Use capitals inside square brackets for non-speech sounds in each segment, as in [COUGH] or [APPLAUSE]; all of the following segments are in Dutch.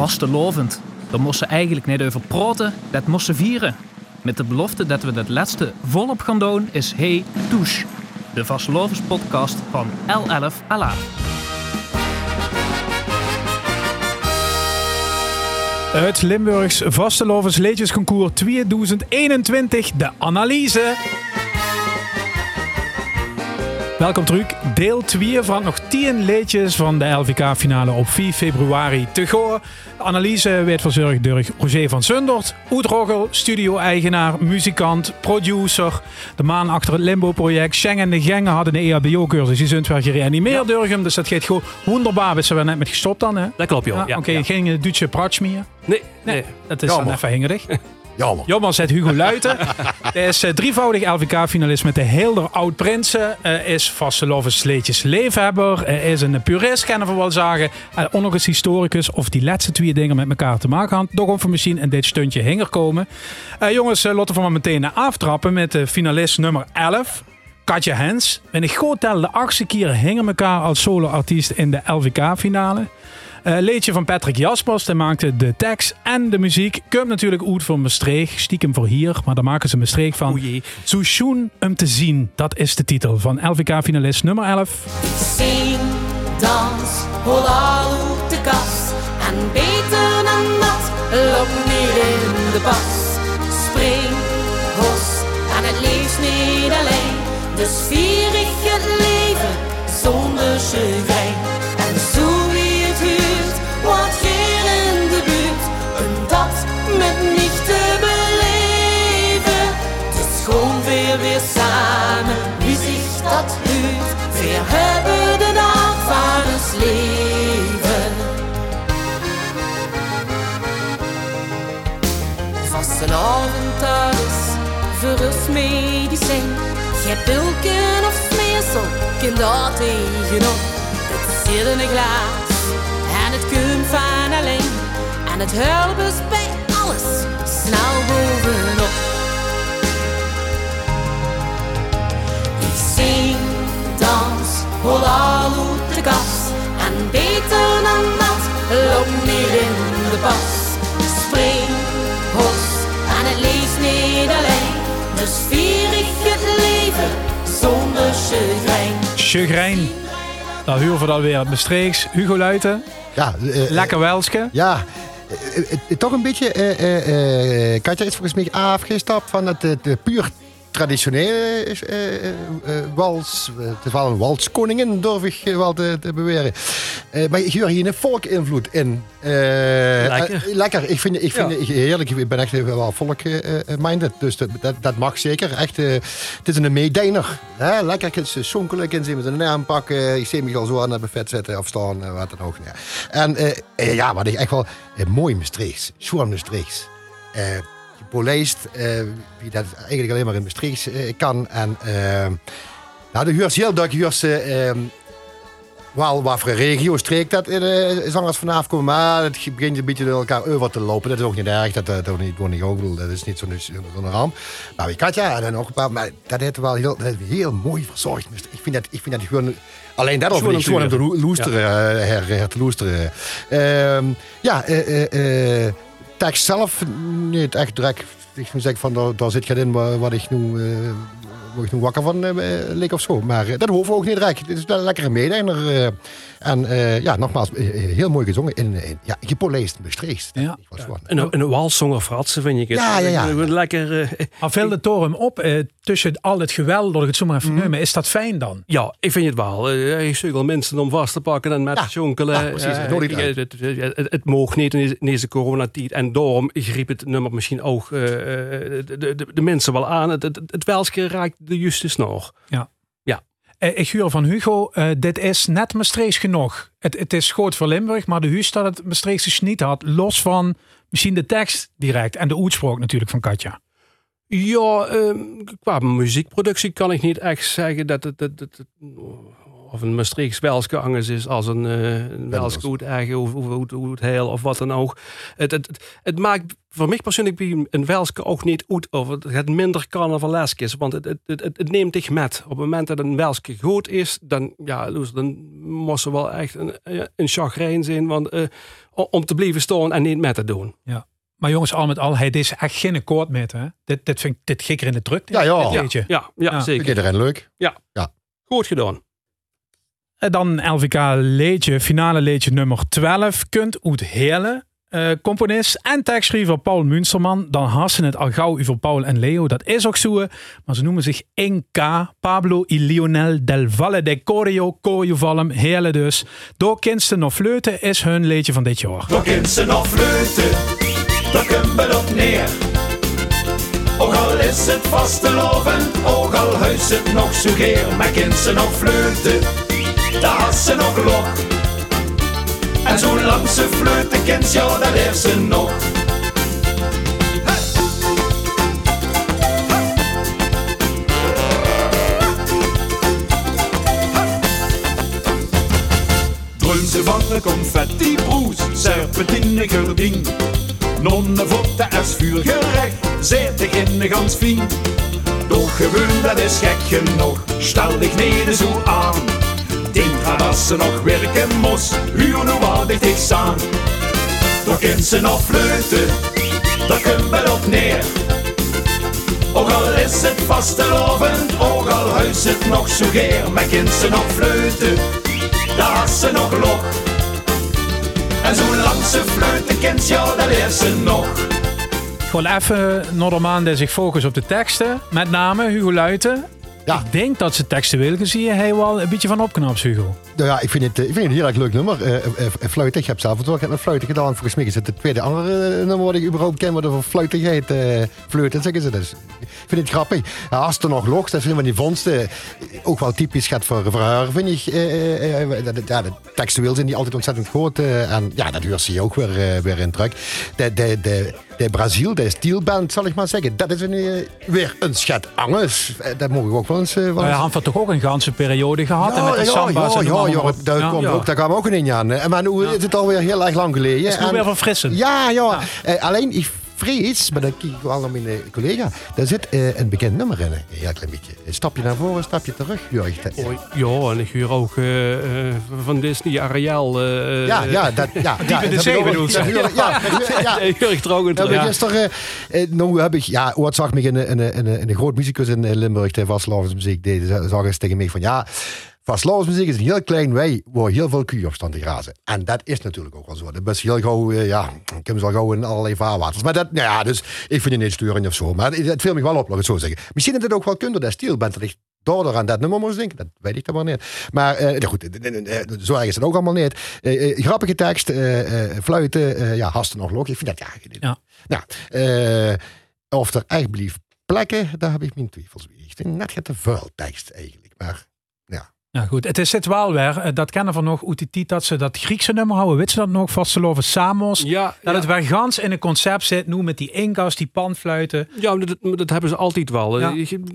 vastelovend. Daar moesten eigenlijk niet over praten, dat moesten vieren. Met de belofte dat we dat laatste volop gaan doen is Hey Touche. De vastelovens podcast van L11 Allah. Het Limburgs Vastelovens Leedjesconcours 2021, de analyse. Welkom terug. Deel 2 van nog 10 leedjes van de LVK-finale op 4 februari te. De analyse werd verzorgd door Roger van Sundert, Oetrogel, studio-eigenaar, muzikant, producer. De man achter het Limbo-project. Schengen en de Gengen hadden een EHBO-cursus. Die zijn wel gereanimeerd door hem. Dus dat gaat gewoon wonderbaar. We zijn net met gestopt dan, hè? Dat klopt, joh. Ja, Oké, geen Duitse pratsch meer. Nee, Nee, nee. dat is dan even hingerig. [LAUGHS] Jammer. Jammer zet Hugo Luiten. [LAUGHS] Hij is eh, drievoudig LVK-finalist met de Hilder Oud Prinsen. Hij is vastelovens sleetjes leefhebber. Is een purist, kan we wel zeggen. En ook nog eens historicus. Of die laatste twee dingen met elkaar te maken hadden. Toch we misschien in dit stuntje hinger komen. Eh, jongens, eh, laten we maar meteen naar aftrappen met de finalist nummer 11. Katja Hens. En ik goed tel de achtste keer hingen elkaar als solo-artiest in de LVK-finale. Eh leedje van Patrick Jaspers, die maakte de tekst en de muziek. Komt natuurlijk uit van Maastricht, stiekem voor hier, maar daar maken ze Maastricht van. Oei. Zo schoen hem te zien, dat is de titel van LVK-finalist nummer 11. Zing, dans, hol uit de kast. En beter dan dat, loop niet in de pas. Spring, hos, en het leeft niet alleen. Dus vier ik het leven zonder chagrijn. Weer samen, wie zich dat huurt. Weer hebben de ons leven. Vastelavond dat is voor ons medicijn. Geen pilken of smeersel, kind daar tegenop. Het zit in een glas en het komt van alleen. En het hulp is bij alles snel bovenop. Uit de kast. En beter dan dat, loop niet in de pas. Spring, hos, en het leeft niet alleen. Dus vier ik het leven zonder chagrijn. Chagrijn. Daar huren we dan weer het Maastrichts. Hugo Luiten, Ja, eh, eh, lekker Welske. Ja, eh, toch een beetje. eh, eh, eh, Katja is volgens mij afgestapt van het, het, puur traditionele eh, eh, eh, wals. Het is wel een walskoningin, durf ik wel te, te beweren. Maar hoor hier een volkinvloed in. Lekker. lekker. Ik vind, ik vind Ja. heerlijk. Ik ben echt wel volk-minded. dus dat, dat, dat mag zeker. Echt, het is een meedijner. Hè? Lekker, ik kan ze met een naam pakken. Ik zie me al zo aan het buffet zetten of staan, wat dan ook. Ja. En ja, wat ik echt wel mooi Maastrichts. Schoon Maastrichts. Eh, gepolijst, eh, wie dat eigenlijk alleen maar in Maastrichts eh, kan. En eh, nou, de huurs heel duidelijk, huurs... wel wat voor regio, streek dat in zangers vanaf komen. Maar het begint een beetje door elkaar over te lopen. Dat is ook niet erg. Dat, dat, dat niet, dat niet ook. Ik dat is niet zo'n zo'n ramp. Maar wie Katja en dan nog een paar. Maar dat heeft wel heel, dat heeft heel mooi verzorgd. Ik vind dat, ik vind dat gewoon. Alleen dat Gewoon niet. Gewoon om te loesteren. eh, her, her te loesteren. Ehm, ja, eh, eh, eh, tekst zelf niet echt direct. Ik zeggen van daar, zit geen in wa- wat ik nu. eh, word ik nu wakker van uh, leek of zo. Maar eh, dat we ook niet direct. Het is wel een lekkere meedijner. eh en eh, ja, nogmaals, eh, eh, heel mooi gezongen. In, in, ja, gepolijst, bestreest. Ja. Was Een, een walszonger fratsen vind ik het. Ja, ja, ja. Lekker. eh, Maar viel de toren op eh, tussen al het geweld, dat ik het zo maar Mhm. even nemen. Is dat fijn dan? ja, ik vind het wel. Hij heeft zoveel mensen om vast te pakken en met Ja. te jonkelen. Ja, precies. Het, het, het, het, het mocht niet in deze- coronatijd. En daarom griep het nummer misschien ook eh, de, de, de, de mensen wel aan. Het, het, het Welske raakt de juiste snor. Eh, ik huur van Hugo, eh, dit is net Maastrichts genoeg. Het, het is groot voor Limburg, maar de huis dat het Maastrichtse niet had, los van misschien de tekst direct en de uitspraak natuurlijk van Katja. Ja, ehm, qua muziekproductie kan ik niet echt zeggen dat het, dat- of een Maastrichts Welske is als een, uh, een Welske Oud Eigen of, of, of, of heel of wat dan ook. Het, het, het, het maakt voor mij persoonlijk een Welske ook niet uit of het minder carnavalesk is. Want het, het, het, het neemt dich met. Op het moment dat een Welske goed is, dan, ja, dan moest er wel echt een, een chagrijn zijn want, uh, om te blijven staan en niet met te doen. Ja. Maar jongens, al met al, hij is echt geen akkoord met. Hè? Dit, dit vind ik dit gikker in de druk. Ja, ja. Ja, ja, ja, ja, zeker. Vind iedereen leuk? Ja. ja. Goed gedaan. En dan LVK leedje, finale leedje nummer 12. Kunt uit Hele. Uh, componist en tekstschrijver Paul Münsterman. Dan hassen het al gauw over Paul en Leo. Dat is ook zo. Maar ze noemen zich 1K. Pablo y Lionel del Valle de Corio. Corio Valm. Hele dus. Door Kinsten of Fleuten is hun leedje van dit jaar. Door Kinsten of Fleuten. Daar kunnen we op neer. Ook al is het vastelovend. Ook al huis het nog zo geer. Maar Kinsten of Fleuten. Daar ze nog log. En zolang ze fleuten kent, ja, dat leert ze nog. Ze van de confetti broes, serpentine gerdien. Nonne voeten als vuurgerecht, zet in de gans fien. Doch gewoon, dat is gek genoeg, stel dich niet zo aan. Denk aan als ze nog werken moest, huur nu wat ik staan. Door kind ze nog fleuten, daar kunnen we op neer. Ook al is het vastelovend, ook al huis het nog zo geer. Maar kind ze nog fleuten, daar is ze nog log. En zolang ze fleuten kent, ja, dat leert ze nog. Gewoon even normaal die zich focussen op de teksten. Met name Hugo Luiten. Ja. Ik denk dat ze textueel gezien hij wel een beetje van opknapt, Hugo. Nou ja, ik vind het, ik vind het een heel erg leuk nummer. Uh, uh, fluiten, ik heb zelf het ook met fluiten gedaan. Volgens mij is het het tweede andere nummer wat ik überhaupt ken wat over fluiten heet. Uh, fluiten zeggen ze dus. Ik vind het grappig. Ja, als er nog logt, dat is een van die vondsten. Ook wel typisch gaat voor, voor haar, vind ik. ja, de textueel zijn die altijd ontzettend groot. en ja, dat huurt ze ook weer, weer in druk. De, de, de, de Brazil, de steelband, zal ik maar zeggen. Dat is een, weer een schat Angus. Dat mogen we ook wel eens... Wel eens... Nou ja, heeft toch ook een ganse periode gehad? en met de samba's en ja, ja, daar, ja, komt ja. Ook, daar kwam ook een aan. Maar nu is het alweer heel erg lang geleden. Het is nu weer verfrissend. Ja, ja. Uh, alleen, ik vrees, maar dan kijk ik wel naar mijn collega. Daar zit uh, een bekend nummer in. Een heel klein beetje. Een stapje naar voren, een stapje terug. Jurg. Oh, ja, en ik huur ook uh, van Disney Ariel. ja, ja, dat, ja. Die [LAUGHS] ja, de zee bedoelt Ja, ja, ja, trouwens. [LAUGHS] Ja, ja. [LAUGHS] Gisteren, nou heb ik, ja, ooit zag me een, een, groot muzikus in Limburg, die vastlavens muziek deed. Zag eens tegen mij van, ja, Vastloosmuziek is een heel klein wij waar heel veel koeien op staan te grazen. En dat is natuurlijk ook wel zo. Dat is heel gauw, uh, ja, ik heb ze al gauw in allerlei vaarwaters. Maar dat, nou ja, dus ik vind het niet sturing of zo. Maar het, het viel me wel op, laat ik het zo zeggen. Misschien dat het ook wel kunt dat stil bent dat ik door aan dat nummer moest denken. Dat weet ik dan maar niet. Maar uh, goed, zo erg is het ook allemaal niet. Uh, grappige tekst, fluiten, ja, hasten nog lok. Ik vind dat ja. ja. Nou, of er echt blief plekken, daar heb ik mijn twijfels bij. Ik vind net te veel tekst eigenlijk. Maar ja, goed. Het is het wel weer. Dat kennen we nog tijd dat ze dat Griekse nummer houden. Weet ze dat nog? Vasteloven Samos. Ja, dat ja. het weer gans in een concept zit. Nu met die inkast, die panfluiten. Ja, dat, dat hebben ze altijd wel. Ja.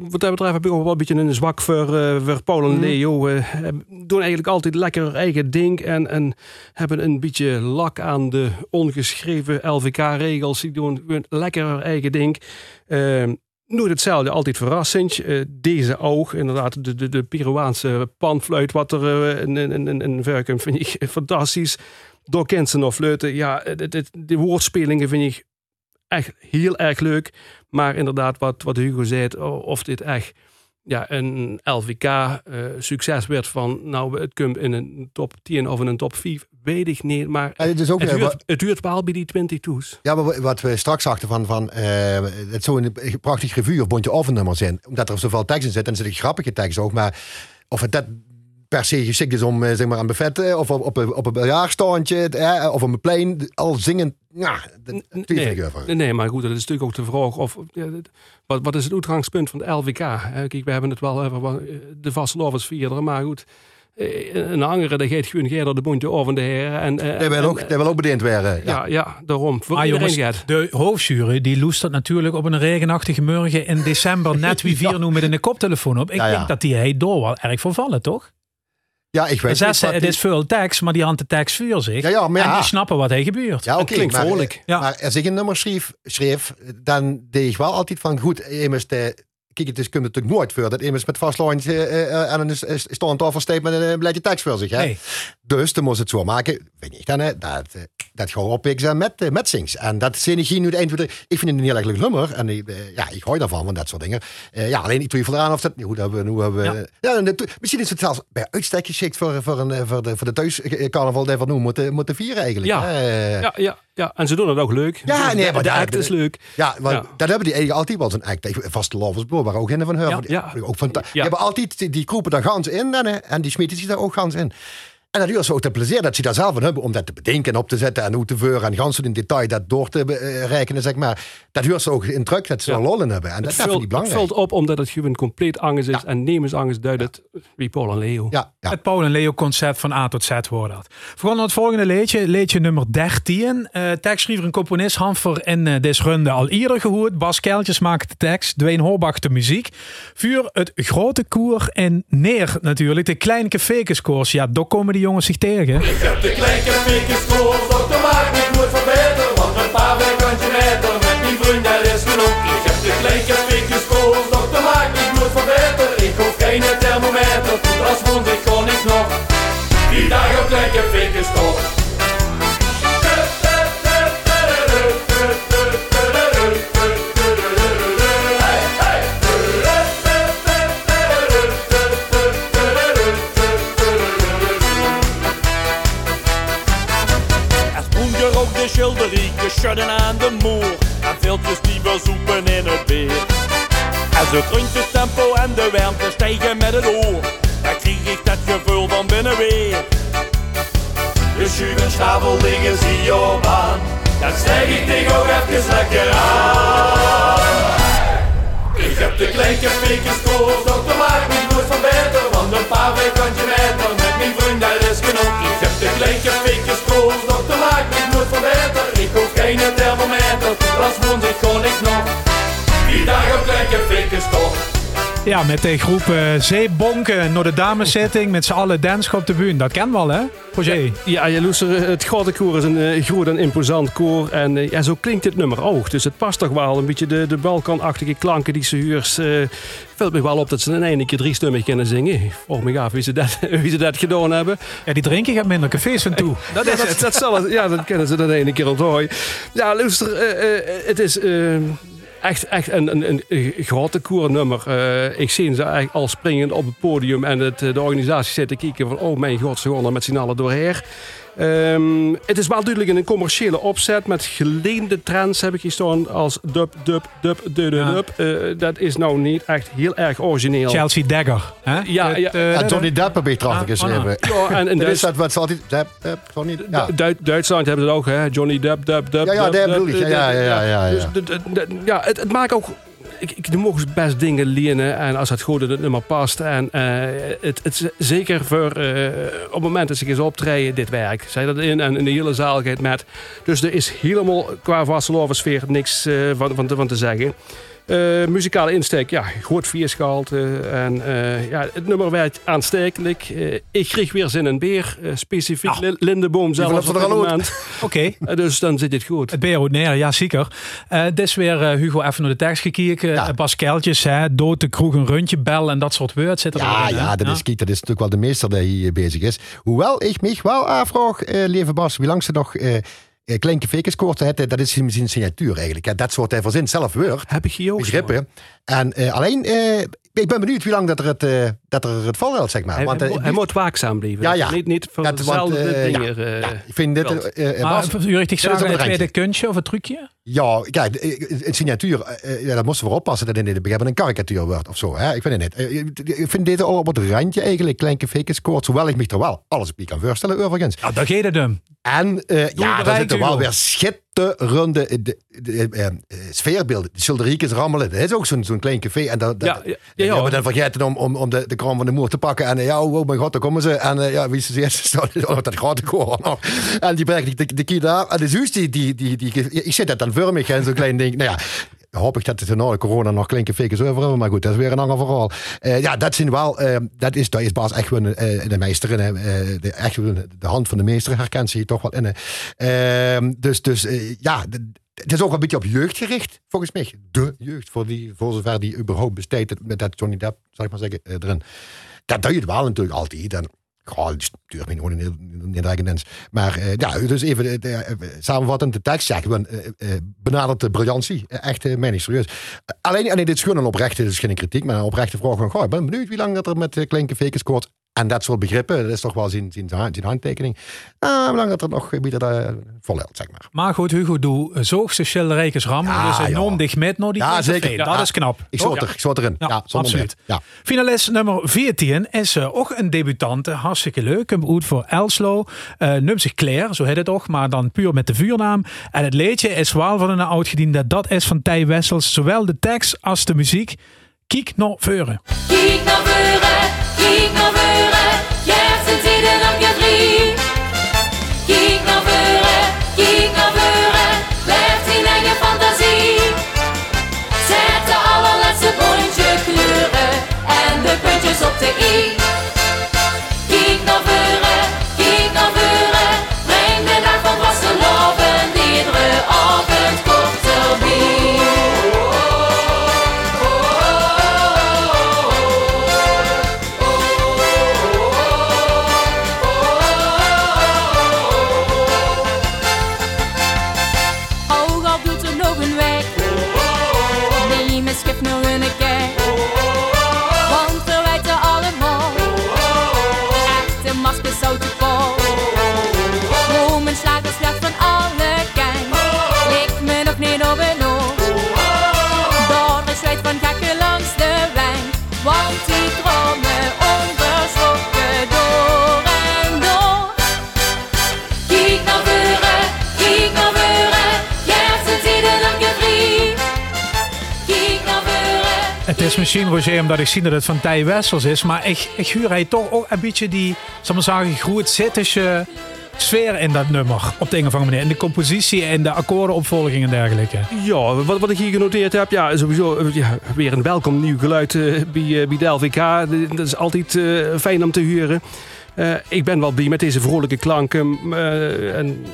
Wat dat betreft heb ik ook wel een beetje een zwak voor, uh, voor Paul en mm. Leo. Uh, doen eigenlijk altijd lekker eigen ding. En, en hebben een beetje lak aan de ongeschreven LVK-regels. Die doen lekker eigen ding. Uh, Nooit hetzelfde, altijd verrassend. Uh, deze oog, inderdaad, de, de, de Peruaanse panfluit, wat er uh, in, in, in, in vind ik [LAUGHS] fantastisch. Door Kensen of fluiten, ja, de, de, woordspelingen vind ik echt heel erg leuk. Maar inderdaad, wat, wat Hugo zei, of dit echt ja, een LVK-succes uh, werd van, nou, het komt in een top 10 of in een top 5, weet ik niet. Maar het, is ook, het, duurt, het duurt wel bij die 20 toes. Ja, maar wat we straks zagen van, van uh, het zou een prachtig revue of bondje of een nummer zijn, omdat er zoveel tekst in zit, en er zitten grappige tekst ook, maar of het dat per se geschikt is om zeg maar aan buffetten of op, op, een, op een biljaarstandje eh, of op een plein al zingen. Ja, dat nee, nee, nee, maar goed, dat is natuurlijk ook de vraag of ja, wat, wat is het uitgangspunt van de LVK? Kijk, we hebben het wel over de vaste lovers vierderen, maar goed. Een andere, dat gaat gewoon geer de bondje over de heren. En, en, dat wil ook, dat wil ook bediend werden. Ja, ja, ja daarom. Voor ah, jongens, gaat. de hoofdjury die loestert natuurlijk op een regenachtige morgen in december [LAUGHS] net wie vier ja. noemen met een koptelefoon op. Ik ja, ja. denk dat die hij door wel erg vervallen, toch? Ja, ik weet Zes, het is veel tekst, maar die hand de tekst vuur zich. Ja, ja, maar En ja. die snappen wat hij gebeurt. Ja, oké. klinkt maar, vrolijk. eh, Ja. Maar als ik een nummer schreef, schreef dan deed ik wel altijd van goed, immers de. Kijk, het is, natuurlijk nooit voor dat immers met vastlontje uh, aan een standtafel steekt met een blijtje tekst voor zich. Hè? Nee. Dus dan moest het zo maken, vind ik dan, hè, dat, eh, dat gewoon op ik zijn met, eh, met sings. En dat ik hier nu het eind. Ik vind het een heel erg leuk nummer. En ik, eh, ja, ik hou daarvan, van dat soort dingen. Eh, ja, alleen ik twijfel eraan of dat. Hoe hebben we. Hoe hebben we ja. en dat- misschien is het zelfs bij uitstek geschikt voor, voor, een, voor de, voor de thuiscarnaval die we nu moeten, moeten vieren eigenlijk. Ja. Ja, ja, ja, en ze doen het ook leuk. Ja, nee, de, maar de act is leuk. Ja, want dat hebben die eigenlijk altijd wel zo'n act. Vaste Loversbro, waar ook in van hun. Ja. Ook van, die hebben altijd, die, kroepen daar gans in en, en die smeten zich daar ook gans in. En dat duurt zo te plezier dat ze daar zelf van hebben om dat te bedenken en op te zetten en hoe te veuren en gans in detail dat door te eh, rekenen, zeg maar. Dat duurt ze ook in druk dat ze Ja. er lol in hebben. En dat, Het dat vind vult, het belangrijk. vult op omdat het gewoon compleet angst is. Ja. En nemensangst duidt het wie Paul en Leo. Ja, ja. Het Paul en Leo concept van A tot Z wordt dat. We gaan naar het volgende liedje, liedje nummer 13. Eh tekstschrijver en componist Hanfer in eh deze runde al eerder gehoord. Bas Keltjes maakt de tekst, Dwayne Horbach de muziek. Vuur het grote koer en neer natuurlijk. De kleine cafékeskoers, ja, daar komen die jongens zich tegen. Ik heb de kleine veekenschool, dokter maakt me goed van beter. Want een paar vierkantje meter met die vriend, dat is genoeg. Ik heb de kleine veekenschool, dokter maakt me goed van beter. Ik hoef geen thermometer, schudden aan de moer. En veeltjes die verzoepen in het weer. Krunt het tempo en de warmte stijgen met het oor. Dan krijg ik dat gevoel van binnen weer. De schuwen schaveldingen zie je op aan. Dan stijg ik ding ook even lekker aan. Ik heb de kleine veekenschool, dokter maakt me nooit van beter. Want een paar vierkantje meter met mijn vriend, dat is genoeg. Ik heb de kleine veekenschool, dokter maakt me nooit van beter. Geen thermometer, als wond ik kon ik nog. Die dag op kleine veekenschool. Ja, met de groep eh, Zeebonken naar de dameszitting met z'n allen dansen op de bühne. Dat ken wel, hè, Roger? Ja, je luistert, het grote koor is een eh, groot en imposant koor. En eh, ja, zo klinkt dit nummer ook. Dus het past toch wel een beetje de, de balkanachtige klanken die ze huurs. eh valt me wel op dat ze in één keer drie stemmen kunnen zingen. Vroeg me af wie ze dat, [LAUGHS] wie ze dat gedaan hebben. Ja, die drinken gaat minder cafés aan toe. [LAUGHS] Dat is dat, het. dat zal het. Ja, dat kennen ze dan ene keer onthooi. Ja, luister, eh, eh, het is eh, echt, echt een, een, een grote koernummer. Eh ik zie ze eigenlijk al springend op het podium en het, eh, de organisatie zit te kijken van, oh mijn god, ze gaan met z'n allen doorheen. Ehm, het is wel duidelijk een commerciële opzet met geleende trends heb ik hier staan als dub, dub, dub, dub, dub, Ja. Eh, dat is nou niet echt heel erg origineel. Chelsea Dagger. Hè? Ja, Het, ja. eh, Ja, Johnny Depp heb ik erachter Ah, geschreven. Ja, en, en [LAUGHS] Dat is dat wat ze altijd... Depp, niet... Ja. Du- Duitsland hebben ze ook, hè? Johnny Depp, Depp, Depp. Ja, ja, Depp, Depp Depp, bedoel ik. Ja, ja, ja, ja, ja. Dus ja, het, het maakt ook. Ik, ik mogen best dingen lenen en als het goed het nummer past. En eh, het, het zeker voor eh, op het moment dat ze eens optreden, dit werk. Zij dat in en in de hele zaal gaat met. Dus er is helemaal qua vastelovensfeer niks eh, van, van, te- van te zeggen. Eh, muzikale insteek, ja, goed vierschalte. En eh, ja, het nummer werkt aanstekelijk. Eh, ik kreeg weer zin in beer. specifiek Ah. Li- Lindeboom zelf op moment. [LAUGHS] Oké. Dus dan zit dit goed. Het beer neer, ja zeker. Eh dit is weer Hugo even naar de tekst gekeken. Ja. Keltjes, hè, dood de kroeg een rondje bel en dat soort woord zit er Ja, ja, dat is, kijk, dat is natuurlijk wel de meester die hier bezig is. Hoewel ik mij wel afvraag, eh lieve Bas, wie lang ze nog eh vekenskoort hebben, dat is zijn signatuur eigenlijk. Dat soort hij verzint zelf woord, Heb ik hier ook. begrippen. En eh, alleen, eh, ik ben benieuwd wie lang dat er het, eh, dat er het volhoudt, zeg maar. Hij, Want, hij, mo- hij moet waakzaam blijven. Ja, ja. Niet, niet voor dat, want, dezelfde eh, ja, dingen. eh, ja, ik vind dit... Maar u het tweede kunstje of een trucje? Ja, kijk, een signatuur, ja, dat moesten we oppassen dat in dit begin een karikatuur wordt of zo. Hè? Ik vind het niet. Ik vind dit al op het randje eigenlijk, klein vekenskoort, hoewel ik me er wel alles op kan voorstellen overigens. Ja, daar gaat het hem. En eh, ja, daar bereikt, zitten wel weer schitterende de, de, eh, eh, sfeerbeelden. De schilderiekjes rammelen. Dat is ook zo'n zo'n klein café. En dat, dat, Ja, ja, dan vergeten om, om, om de, de van de moer te pakken. En ja, oh, mijn god, daar komen ze. En eh, ja, wie is de eerste? [LAUGHS] staan? Oh, dat grote koor nog. En die brengt de, de kie daar. En de zuus, die, die, die, die, ik zit dat dan vormig en zo'n klein ding. Nou ja, hoop ik dat het na de corona nog klinken fake over hebben. Maar goed, dat is weer een ander verhaal. Eh, ja, dat zijn wel, eh, dat is, dat is Bas echt wel eh, de meester. in, de, echt de hand van de meester herkent ze hier toch wel in. eh. Ehm, dus dus ja, de- het is ook een beetje op jeugd gericht, volgens mij. De jeugd, voor, die, voor zover die überhaupt besteedt met dat Johnny Depp, zal ik maar zeggen, eh, erin. Dat doe je het wel natuurlijk altijd. En, Goh, die stuurt me gewoon in Nederlands. Maar eh, ja, dus even de, de, eh, samenvattend de tekst. Eh, benadert de briljantie. Echt, mij niet serieus. Alleen, en dit is gewoon een oprechte, is geen kritiek, maar een oprechte vraag van, ik ben benieuwd wie lang dat er met uh, Klinken Fake scoort. En dat soort begrippen, dat is toch wel zijn, zijn, zijn handtekening. Ah, hoe lang dat er nog wie dat uh, volhoudt, zeg maar. Maar goed, Hugo, doe zoogste schilderijkes rammen. Ja, dus enorm dicht met nog die Ja, zeker. Ja. Dat is knap. Ik Toch? zat er, ik zat erin. Ja, Ja, zonder absoluut. meer. Ja. Finalist nummer 14 is eh, ook een debutante. Hartstikke leuk. Komt uit voor Elslo. Uh, zich Claire, zo heet het toch. Maar dan puur met de vuurnaam. En het liedje is wel van een oudgediende. Dat is van Tij Wessels. Zowel de tekst als de muziek. Kiek naar veuren. Naar voren, kijk naar voren, puntjes op is misschien, Roger, omdat ik zie dat het van Tij Wessels is. Maar ik, ik huur hij toch ook een beetje die, zal maar zeggen, groeit zittische sfeer in dat nummer. Op de een of andere manier. In de compositie en de akkoordenopvolging en dergelijke. Ja, wat, wat ik hier genoteerd heb, ja, sowieso eh, weer een welkom nieuw geluid eh, bij, eh, bij de. Dat is altijd fijn om te huren. Ik ben wel blij met deze vrolijke klanken. en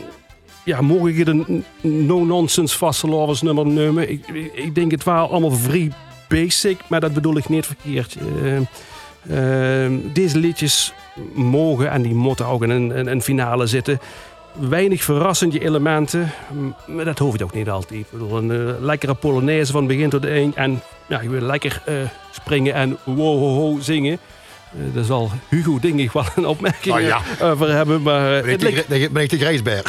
ja, morgen een no-nonsense vastelovers nummer nemen. Ik, ik, ik denk het wel allemaal vrij basic, maar dat bedoel ik niet verkeerd. Eh, eh, deze liedjes mogen en die moeten ook in een, een, een finale zitten weinig verrassende elementen. Maar dat hoeft ook niet altijd. Ik bedoel, een eh, lekkere Polonaise van begin tot eind. En ja, je wil lekker springen en wow ho ho zingen. Eh, daar zal Hugo denk ik wel een opmerking Oh ja. over hebben. Maar Ben ik de, ben ik de?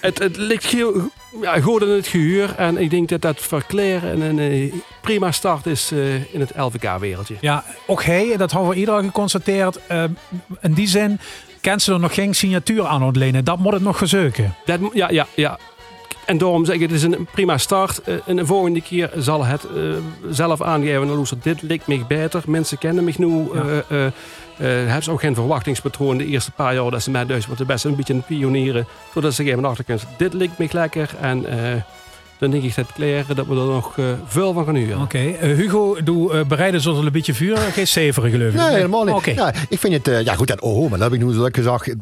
Het, het ligt heel, ja, goed in het gehuur. En ik denk dat dat voor Claire een, een prima start is eh, in het LVK-wereldje. Ja, ook hij, dat hebben we iedereen geconstateerd. eh, in die zin kent ze er nog geen signatuur aan ontlenen. Dat moet het nog gezeuken. Dat, ja, ja, ja. En daarom zeg ik, het is een prima start. Eh, En de volgende keer zal het zelf aangeven. Loes, dit lijkt me beter. Mensen kennen me nu. Ja. Eh hebben ze ook geen verwachtingspatroon de eerste paar jaar dat ze met Duits moeten best een beetje een pionieren. Zodat ze even achter kunnen. Dit lijkt me lekker. En eh, dan denk ik dat Claire dat we er nog eh, veel van gaan huren. Oké, Hugo, doe uh, bereiden zoals een beetje vuur. Geen zeven geloof ik. Nee, helemaal niet. Oké. Ja, ik vind het, ja goed, dat, oh, maar dat heb ik nu zo gezegd.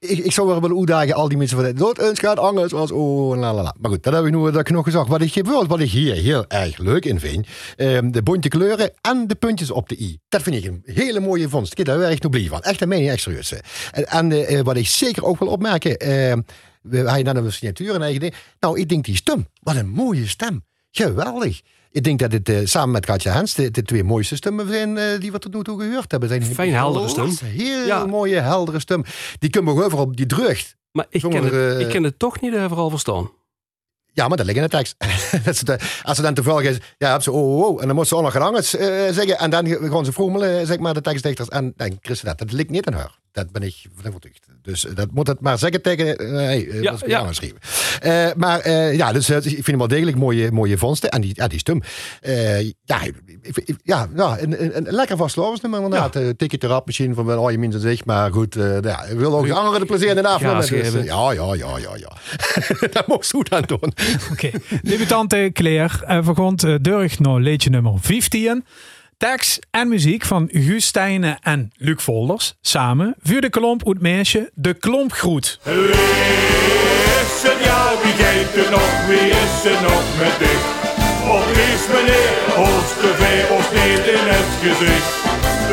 Ik, ik zou wel uitdagen, al die mensen van dood eens gaat anders als oh, la la la. Maar goed, dat heb ik nu dat ik nog gezegd. Wat ik, bijvoorbeeld wat ik hier heel erg leuk in vind, ehm, de bonte kleuren en de puntjes op de i. Dat vind ik een hele mooie vondst. Ik daar echt nog blij van. Echt, dat meen ik echt. En, en eh, wat ik zeker ook wil opmerken, we hij dan een signatuur en eigen ding. Nou, ik denk die stem, wat een mooie stem. Geweldig. Ik denk dat het eh, samen met Katja Hens de, de twee mooiste stemmen zijn eh, die we tot nu toe gehoord hebben. Zijn Fijn heldere stem. Heel Ja. mooie, heldere stem. Die kunnen we overal, die drugt. Maar ik ken, het, eh, ik ken het toch niet overal verstaan. Ja, maar dat ligt in de tekst. [LAUGHS] Als ze dan toevallig is, ja, heb ze oh, oh, oh, en dan moet ze ook nog eh zeggen. En dan gaan ze froemelen, zeg maar, de tekstdichters. En dan ze dat. Dat ligt niet in haar. Dat ben ik van overtuigd. Dus eh, dat moet het maar zeggen tegen... eh, hey, uh, Ja, was ja. Eh, maar eh, ja, dus eh, ik vind hem wel degelijk mooie, mooie vondsten. En die, ja, die stem. Eh, ja, ja, ja een, een, een lekker vastlovensnummer inderdaad. Ja. Tikje erop misschien van wel, oh je minst zich. Maar goed, eh ja, ik wil ook de anderen de plezier in de avond. Dus, geven. eh, ja, ja, ja, ja, ja. [LAUGHS] dat moest goed aan doen. Oké. Debutante Claire uh, vergond uh, Durg naar liedje nummer 15. Tekst en muziek van Guus en Luc Volders. Samen voor de klomp uit meisje De Klompgroet. Is het jou, wie geeft er nog, wie is er nog met dich? Of is meneer ons te veel ons niet in het gezicht?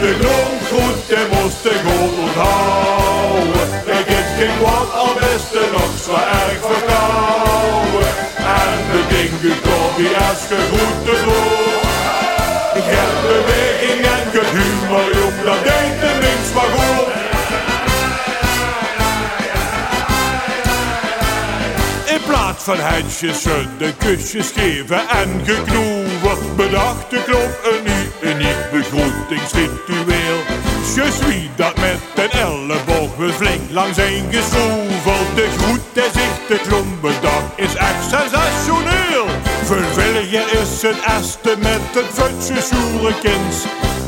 De grond goed, de moest de goed onthouden. Ik heb geen kwad, al best er nog zo erg verkouden. En de ding komt die als ge goed te doen. Ik heb beweging en humor, jong, dat deed de minst maar goed. In plaats van handjes schudden, kusjes geven en geknoeven, bedacht de klop een uniek begroetingsritueel. Je suis dat met een elleboog we flink langs een geschroefeld. De groet der zich de klompendag is echt sensationeel. Verwilligen is een este met het futje soerenkins.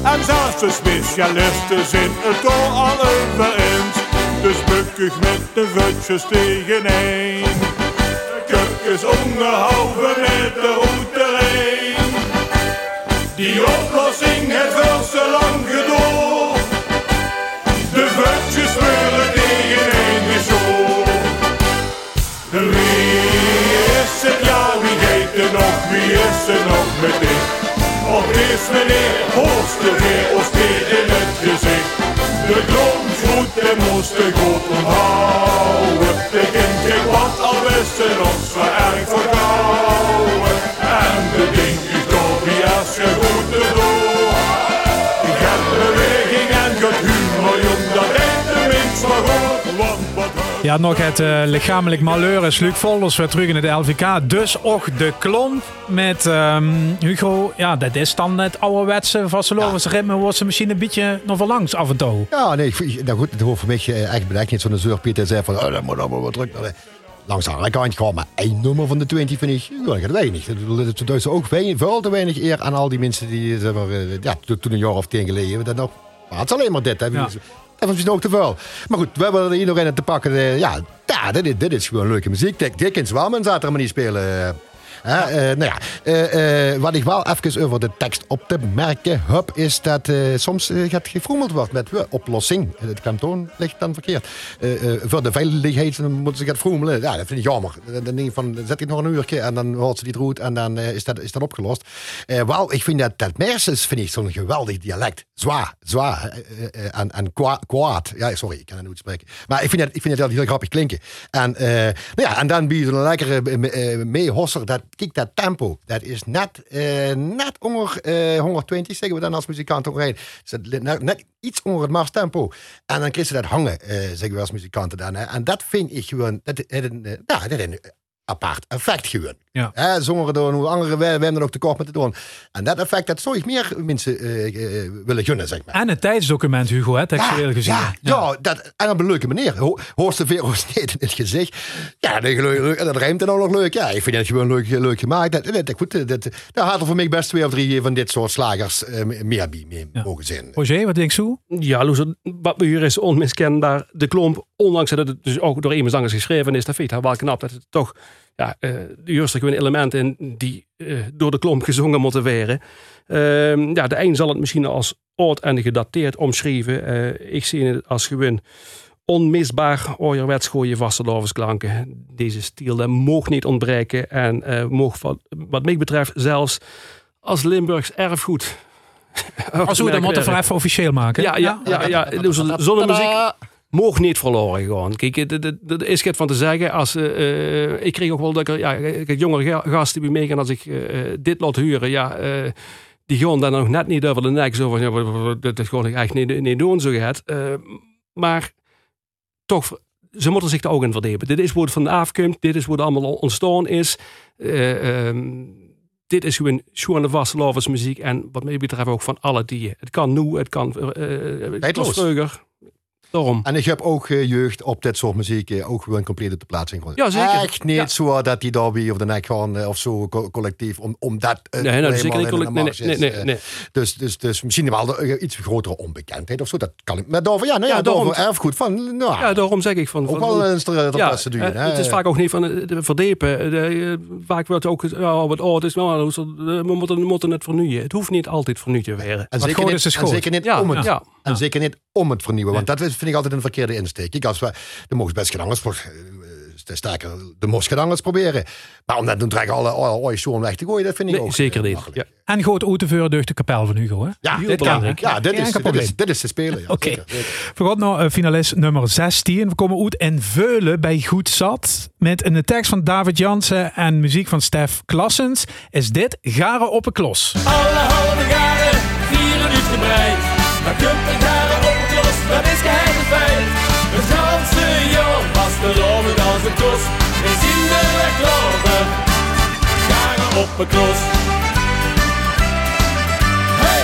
En zelfs de specialisten zijn het al al over eens. Dus bukkig met de futjes tegeneen. Kukjes onderhouden met de routereen. Die oplossing heeft wel zo lang gedoord. De futjes speuren tegeneen geschoord. Wie vokser nok med det. Og visnene hoster det og spiller elektrisk. Det glomfodde måste gå från havet. Det gängte kvart av Västerås, vad är för Ja, nog het uh, lichamelijk malheur is Luc Volders weer terug in het LVK. Dus ook de klomp met um, Hugo. Ja, dat is dan het ouderwetse vastelovendse ritme. Wordt ze misschien een beetje nog wel langs af en toe. Ja, nee, ik- nou goed, het hoeft voor mij eh, echt bedenkt niet zo'n zeurpiet en zei van, oh, dat moet allemaal wat druk. Langs de andere kant gewoon maar één nummer van de 20 vind ik, dat weinig. Het doet ze ook weinig, veel te weinig eer aan al die mensen die, zeg maar, eh, ja, to- toen een jaar of tien geleden, dat nog, maar het is alleen maar dit, hè. Ja. Dat was misschien ook te veel. Maar goed, we hebben er hier nog in te pakken. eh, ja, dit, is- dit is gewoon leuke muziek. Dick, Dick en Zwamen zaten er maar niet spelen. Eh. Hè, nou ja, eh, eh, wat ik wel even over de tekst op te merken heb, is dat soms gaat gefroemeld wordt met oplossing. Het kantoon ligt dan verkeerd. Voor de veiligheid moeten ze gaan froemelen. Ja, dat vind ik jammer. Dan denk ik van, zet ik nog een uurtje en dan hoort ze die route en dan is, dat, is dat opgelost. Wel, ik vind dat, dat Mersens vind ik zo'n geweldig dialect. Zwaar, zwaar en, en kwa- kwaad. Ja, sorry, ik kan het niet spreken. Maar ik vind dat, ik vind dat heel grappig klinken. En, nou ja, en dan bied je een lekkere eh, meehosser. Dat, kijk, dat tempo, dat is net, eh, net onder eh 120, zeggen we dan als muzikant. Is dat net, iets onder het mars tempo. En dan krijg je dat hangen, eh, zeggen we als muzikanten dan. En dat vind ik gewoon, dat, eh, ja, dat is een apart effect gewoon. Ja. Hè, zongeren doen, hoe andere hebben er ook tekort met te doen. En dat effect, dat zou ik meer mensen eh, eh, willen gunnen, zeg maar. En het tijdsdocument, Hugo, hè, textueel gezien. Ja, ja, dat, en op een leuke manier. Ho- Hoorst [LAUGHS] steeds in het gezicht. Ja, dat, leuk, leuk, en dat rijmt dan ook nog leuk. Ja, ik vind het gewoon leuk, leuk gemaakt. Dat, dat, goed, dat, dat, daar had er voor mij best twee of drie van dit soort slagers eh, meer bij mee mogen zijn. Roger, wat denk je? Ja, Loes, wat we hier is onmiskenbaar. De klomp, ondanks dat het dus ook door iemand anders geschreven is, dat vind ik wel knap dat het toch ja, eh de juiste gewoon elementen in die eh, door de klomp gezongen moeten worden. Ehm, ja, de een zal het misschien als oud en gedateerd omschrijven. Eh, ik zie het als gewoon onmisbaar ouderwets gooien vastelovendsklanken. Deze stiel dat mocht niet ontbreken en eh mocht wat, wat mij betreft zelfs als Limburgs erfgoed. Als we dat moeten we even officieel maken. Ja, ja, ja, ja. Dus Zonder muziek mocht niet verloren gewoon. Kijk, er is het van te zeggen. Als, eh, eh, ik kreeg ook wel dat ik, ja, ik jongere ga- gasten die meegaan als ik eh, dit laat huren. Ja, eh, die gaan dan nog net niet over de nek. Zo van, ja, wat- wat- dat is gewoon echt niet, niet doen zo gaat. Eh, maar toch, ze moeten zich ook in verdiepen. Dit is het vanaf komt. Dit is het allemaal ontstaan is. Eh, ehm, dit is gewoon schoon vaste muziek. En wat mij betreft ook van alle dieren. Het kan nu, het kan... eh, eh, het vroeger. Daarom. En ik heb ook eh, jeugd op dit soort muziek eh, ook gewoon compleet op de plaats in Ja, zeker. Echt niet Ja. zo dat die derby of de nek gaan eh, of zo co- collectief, om, omdat het Nee, nou, zeker niet in de collect- nee, nee, nee, nee. Dus, dus, dus misschien wel de, iets grotere onbekendheid of zo. Dat kan ik. Maar daarvoor, ja, nou ja, daarom- erfgoed van, nou, Ja, daarom zeg ik van... ook wel een ster- ter ja, hè. het is vaak ook niet van de verdepen. De, vaak wordt ook ja, wat oud is, we, moeten, we moeten het vernieuwen. Het hoeft niet altijd vernieuwd te worden. En zeker, niet, en zeker niet Ja, om het, ja. en zeker niet om het vernieuwen. Want dat vind ik altijd een verkeerde insteek. Ik als we, de mogen best voor te sterker de moskedangers proberen. Maar om dat doen trekken alle ooit zo weg te gooien, dat vind ik Nee, ook zeker eh, niet. Ja. En goed uitvoeren door de kapel van Hugo. Hè? Ja, Heel dit kan. belangrijk. Ja, dit is, dit, is, dit is te spelen. Ja, [LAUGHS] Oké. naar eh, finalist nummer 16. We komen uit in Veulen bij Goed Zat. Met een tekst van David Jansen en muziek van Stef Klassens. Is dit Garen op een klos. Alle halve jaren vieren uitgebreid. Maar kunt het los, dat is geheim feit. Het ganse jaar was geloven als een klos. We zien de weg lopen, jaren op een klos. Hey,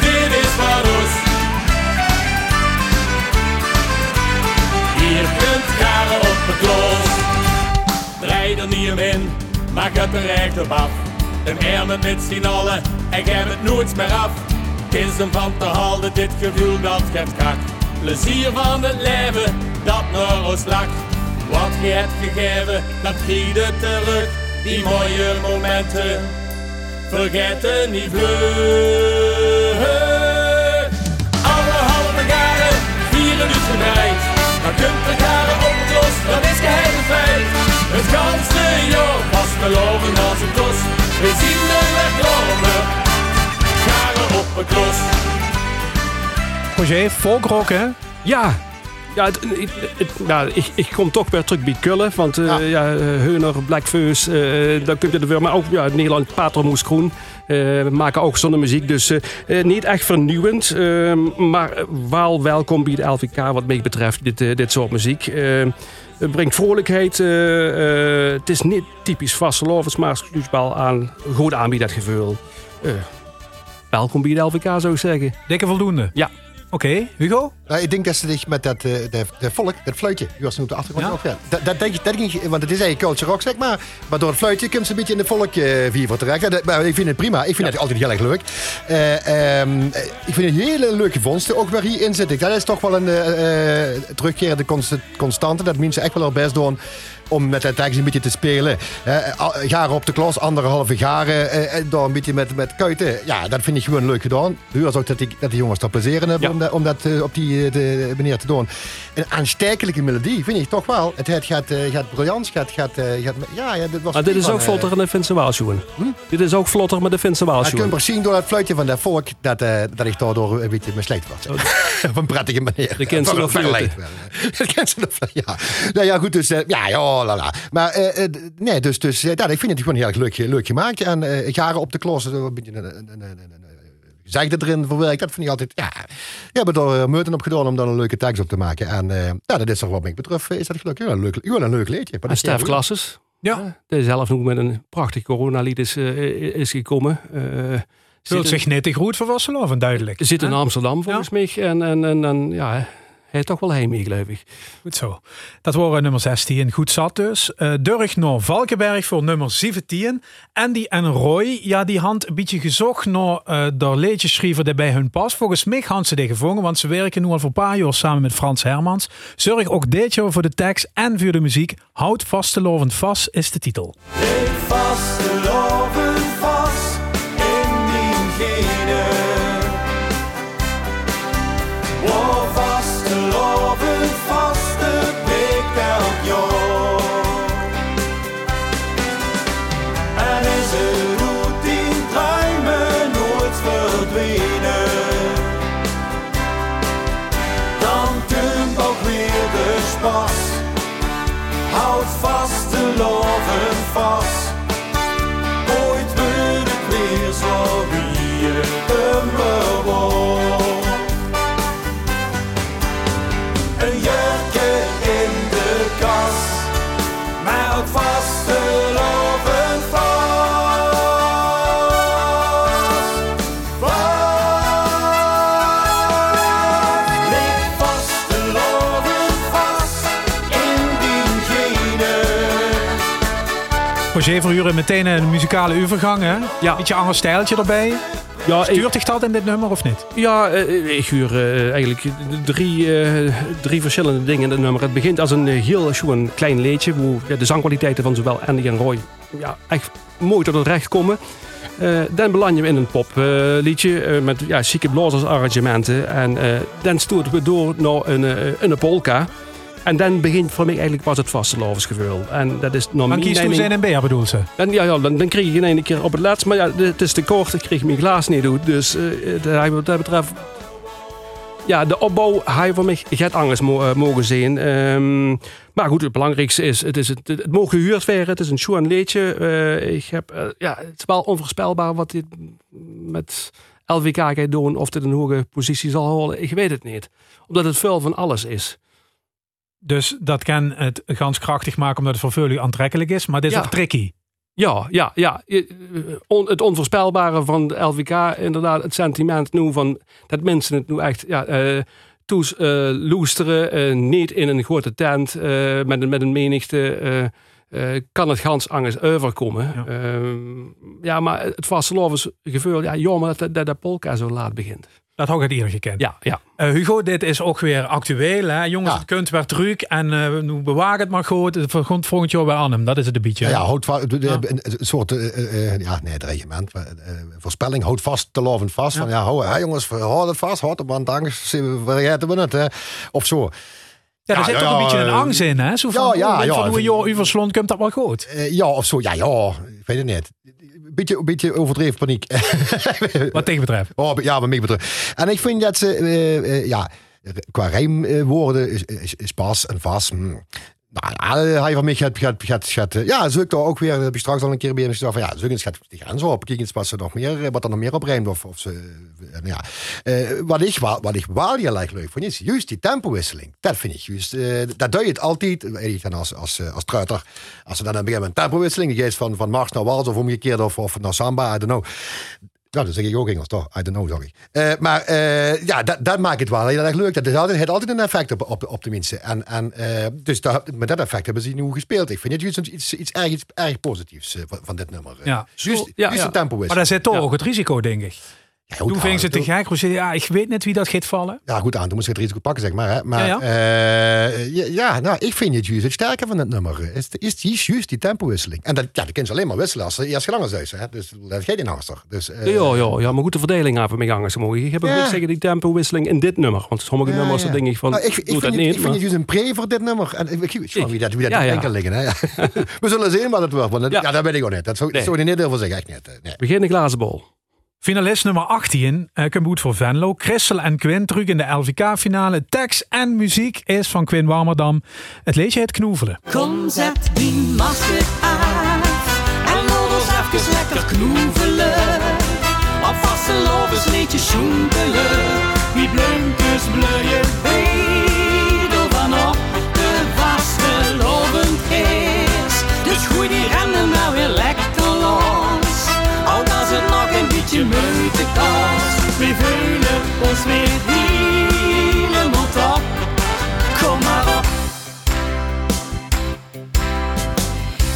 dit is van ons. Hier kunt jaren op een klos. Draai er niet om in, maak het er echt op af. Een met z'n allen, en geef het nooit meer af. Hem van te houden, dit gevoel dat geeft kracht. Plezier van het leven, dat naar ons. Wat je hebt gegeven, dat giet terug. Die mooie momenten, vergeten niet vlug. Alle halve jaren vieren dus gedraaid. Maar kunt op het los, dat is geheim feit. Het ganse jaar was geloven als een klos. We zien de weg lopen, Roger, folkrock hè? Ja. Ja, het, het, het- nou, ik, ik kom toch weer terug bij Kullen. Want eh Ja. ja. eh, Heuner, Blackfeus, eh dan kun je er weer. Maar ook ja, Nederland, Patermoes Groen. eh, maken ook zo'n muziek. Dus eh, eh, niet echt vernieuwend. eh, maar wel welkom bij de LVK wat mij betreft. Dit, dit soort muziek. Eh, het brengt vrolijkheid. eh, eh, het is niet typisch vastelovens, maar het wel aan. Goed aan bij dat gevoel. Welkom bij de LVK zou ik zeggen. Dikke voldoende. Ja. Oké, Hugo? Nou, ik denk dat ze zich met dat eh, de, de volk, dat fluitje, u was nu op de achtergrond Ja. ja. Dat, dat denk ik, dat denk ik, want het is eigenlijk culture rock, zeg maar. Maar door het fluitje komt ze een beetje in de volk eh vier terecht. Ja, dat- maar ik vind het prima. Ik vind het altijd heel erg leuk. Eh, ehm, eh, ik vind het hele leuke vondsten ook waar hierin zitten. Dat is toch wel een eh, eh, terugkerende const- constante. Dat mensen echt wel hun best doen om met dat tekst een beetje te spelen. Garen op de klas, anderhalve garen, eh, door een beetje met, met kuiten. Ja, dat vind ik gewoon leuk gedaan. Huur was ook dat die, dat die jongens daar plezier hebben Ja. om dat, om dat eh, op die eh, de, manier te doen. Een aanstekelijke melodie, vind ik toch wel. Het, het gaat, gaat briljant, gaat, gaat, gaat, ja, ja, dit was Maar dit is van, ook vlotter dan de Finse Waalschoen. Dit is ook vlotter met de Finse je Waalschoen. kunt zien door het fluitje van dat volk dat, dat ik daardoor een beetje misleid was. [LAUGHS] Op een prettige manier. De kent ze nog wel. Dat kent ze nog wel, ja. Nou ja, goed, dus ja, ja, oh, la, la. Maar eh, eh, nee, dus, dus eh, ja, ik vind het gewoon heel erg leuk, leuk gemaakt. En eh jaren op de klos, eh, een beetje zegde erin verwerkt. Dat vind ik altijd, ja. Je hebt er uh, meuten op gedaan om dan een leuke tekst op te maken. En eh, ja, dat is toch wat mij betreft, eh, is dat gelukkig wel een leuk, wel een leuk liedje. Maar En Stef Klasses. Ja. Die zelf nog met een prachtig coronalied is, eh, is gekomen. Eh Zult zich niet te goed voor Wasseloven, duidelijk. zit in? Amsterdam volgens mij. En, en, en, en ja, hij toch wel ik. Goed zo. Dat waren nummer 16. Goed zat dus. Eh Durg naar Valkenberg voor nummer 17. Andy en Roy, ja, die hand een beetje gezocht naar eh de die bij hun pas. Volgens mij gaan ze die gevonden, want ze werken nu al voor een paar jaar samen met Frans Hermans. Zorg ook dit jaar voor de tekst en voor de muziek. Houd vastelovend vast is de titel. Ik vasteloven Roger Verhuren meteen een muzikale overgang, hè? Ja. Beetje ander stijltje erbij. Ja, Stuurt zich dat in dit nummer of niet? ja eh, ik huur eh, eigenlijk drie, eh, drie verschillende dingen in het nummer. Het begint als een eh, heel gewoon klein leedje. Hoe ja, de zangkwaliteiten van zowel Andy en Roy ja, echt mooi tot het recht komen. Eh, dan beland je in een popliedje eh, met ja, chique arrangementen. En eh, dan stoten we door naar een, eh, een polka. En dan begint voor mij eigenlijk pas het vastelovensgevoel. En dat is nog Dan u mening- zijn NB, bedoelt ze. dan, ja, ja, dan, dan kreeg ik in één keer op het laatst. Maar ja, het is te kort. Ik kreeg mijn glaas niet uit. Dus dat- wat dat betreft... Ja, de opbouw je voor mij gaat anders eh, mogen zijn. Ehm, maar goed, het belangrijkste is... Het, is het, het mogen gehuurd werden. Het is een show en leedje. Ik heb, ja, het is wel onvoorspelbaar wat dit met LVK gaat doen. Of dit een hoge positie zal houden. Ik weet het niet. Omdat het veel van alles is. Dus dat kan het gans krachtig maken omdat het voor veel aantrekkelijk is. Maar dit is Ja. ook tricky. Ja, ja, ja. Eh, On, het onvoorspelbare van de LVK, inderdaad, het sentiment nu van dat mensen het nu echt ja, eh toes eh, loesteren, niet in een grote tent met, een, met een menigte. kan het gans angst overkomen. Ja. Ja, ja maar het vastelovensgevoel, ja, jammer dat, dat de polka zo laat begint. Dat had ik het eerder gekend. Ja, ja. Eh, Hugo, dit is ook weer actueel. Hè? Jongens, Ja. het kunt weer druk. En eh nu bewaar het maar goed. Het komt volgend jaar weer aan hem. Dat is het een beetje. Ja, ja houd va- de- de- Ja. een, soort, eh, ja, nee, het regiment, maar, voorspelling, houd vast, te lovend vast. Van ja, hou, hè, jongens, houd het vast, houd het, want anders vergeten we het. Hè. Of zo. Ja, er Ja, zit ja, toch een ja, beetje een angst in, hè? Zo van, ja, ja, oh, ja, van hoe je overslond, komt dat wel goed. Ja, of zo, ja, ja, ik weet het niet. Beetje, een beetje overdreven paniek. [LAUGHS] Wat tegen betreft. Oh, ja, wat mij betreft. En ik vind dat ze, eh, eh, ja, qua rijmwoorden is, is, is pas en vast. hmm. Nou, ja, hij van mij gaat, gaat, gaat, eh, ja, zoek daar ook weer, heb je straks al een keer bij hem gezegd, van ja, eens, gaat die grens op, kijk eens wat ze nog meer, eh, wat er nog meer op rijmt, of, of eh, ja. Eh, wat ik wat ik wel heel erg leuk vind, is juist die tempowisseling. Dat vind ik juist, eh, dat doe je het altijd, weet dan als, als, eh, als truiter, als ze dan een begin met een tempowisseling, die van, van mars naar wals, of omgekeerd, of, of naar samba, I don't know. Ja, dat zeg ik ook Engels, toch? I don't know, sorry. Eh, maar eh, ja, dat, dat maakt het wel heel erg leuk. Dat is altijd, heeft altijd een effect op, op, op de mensen. En, en, eh, dus dat, met dat effect hebben ze nu gespeeld. Ik vind het juist iets, iets, erg, iets erg positiefs van, dit nummer. Ja. Juist, Ja, juist ja. tempo is. Maar daar zit toch ook het risico, denk ik. Ja, goed Toen ving ze te gek. Roger, Ja, ik weet net wie dat gaat vallen. Ja, goed aan. Toen moest je het risico pakken, zeg maar. Hè. Maar Ja, ja, ja. ja, nou, ik vind het juist het sterke van het nummer. eh, Is, is, is juist die tempowisseling. En dat, ja, dat kun je alleen maar wisselen als ze eerst gelang is. Hè. Dus dat gaat niet haastig. Dus, eh, Ja, ja, ja, maar goed, de verdeling aan van mijn gangers mogen. Ik heb ook zeggen die tempowisseling in dit nummer. Want sommige Ja, nummers, ja. dan denk ik van, Nou, ik, ik, doe vind dat het, niet. ik vind maar- het juist een pre voor dit nummer. En ik, ik weet gewoon wie dat, wie dat Ja, ja, ja. kan liggen. Hè? [LAUGHS] We zullen zien wat het wordt. Want dat, Ja. ja. dat weet ik ook niet. Dat zou, Nee. zou je niet over zeggen. Echt niet. eh, Nee. Begin de glazen bol. Finalist nummer 18, uh, voor Venlo. Christel en Quinn terug in de LVK-finale. Tekst en muziek is van Quinn Warmerdam. Het leedje heet Knoevelen. Kom, zet die masker af en laat ons even lekker knoevelen. Op vaste lovens liedje schoentelen. Wie blinkers bleuien, weet We voelen ons weer helemaal top. Kom maar op.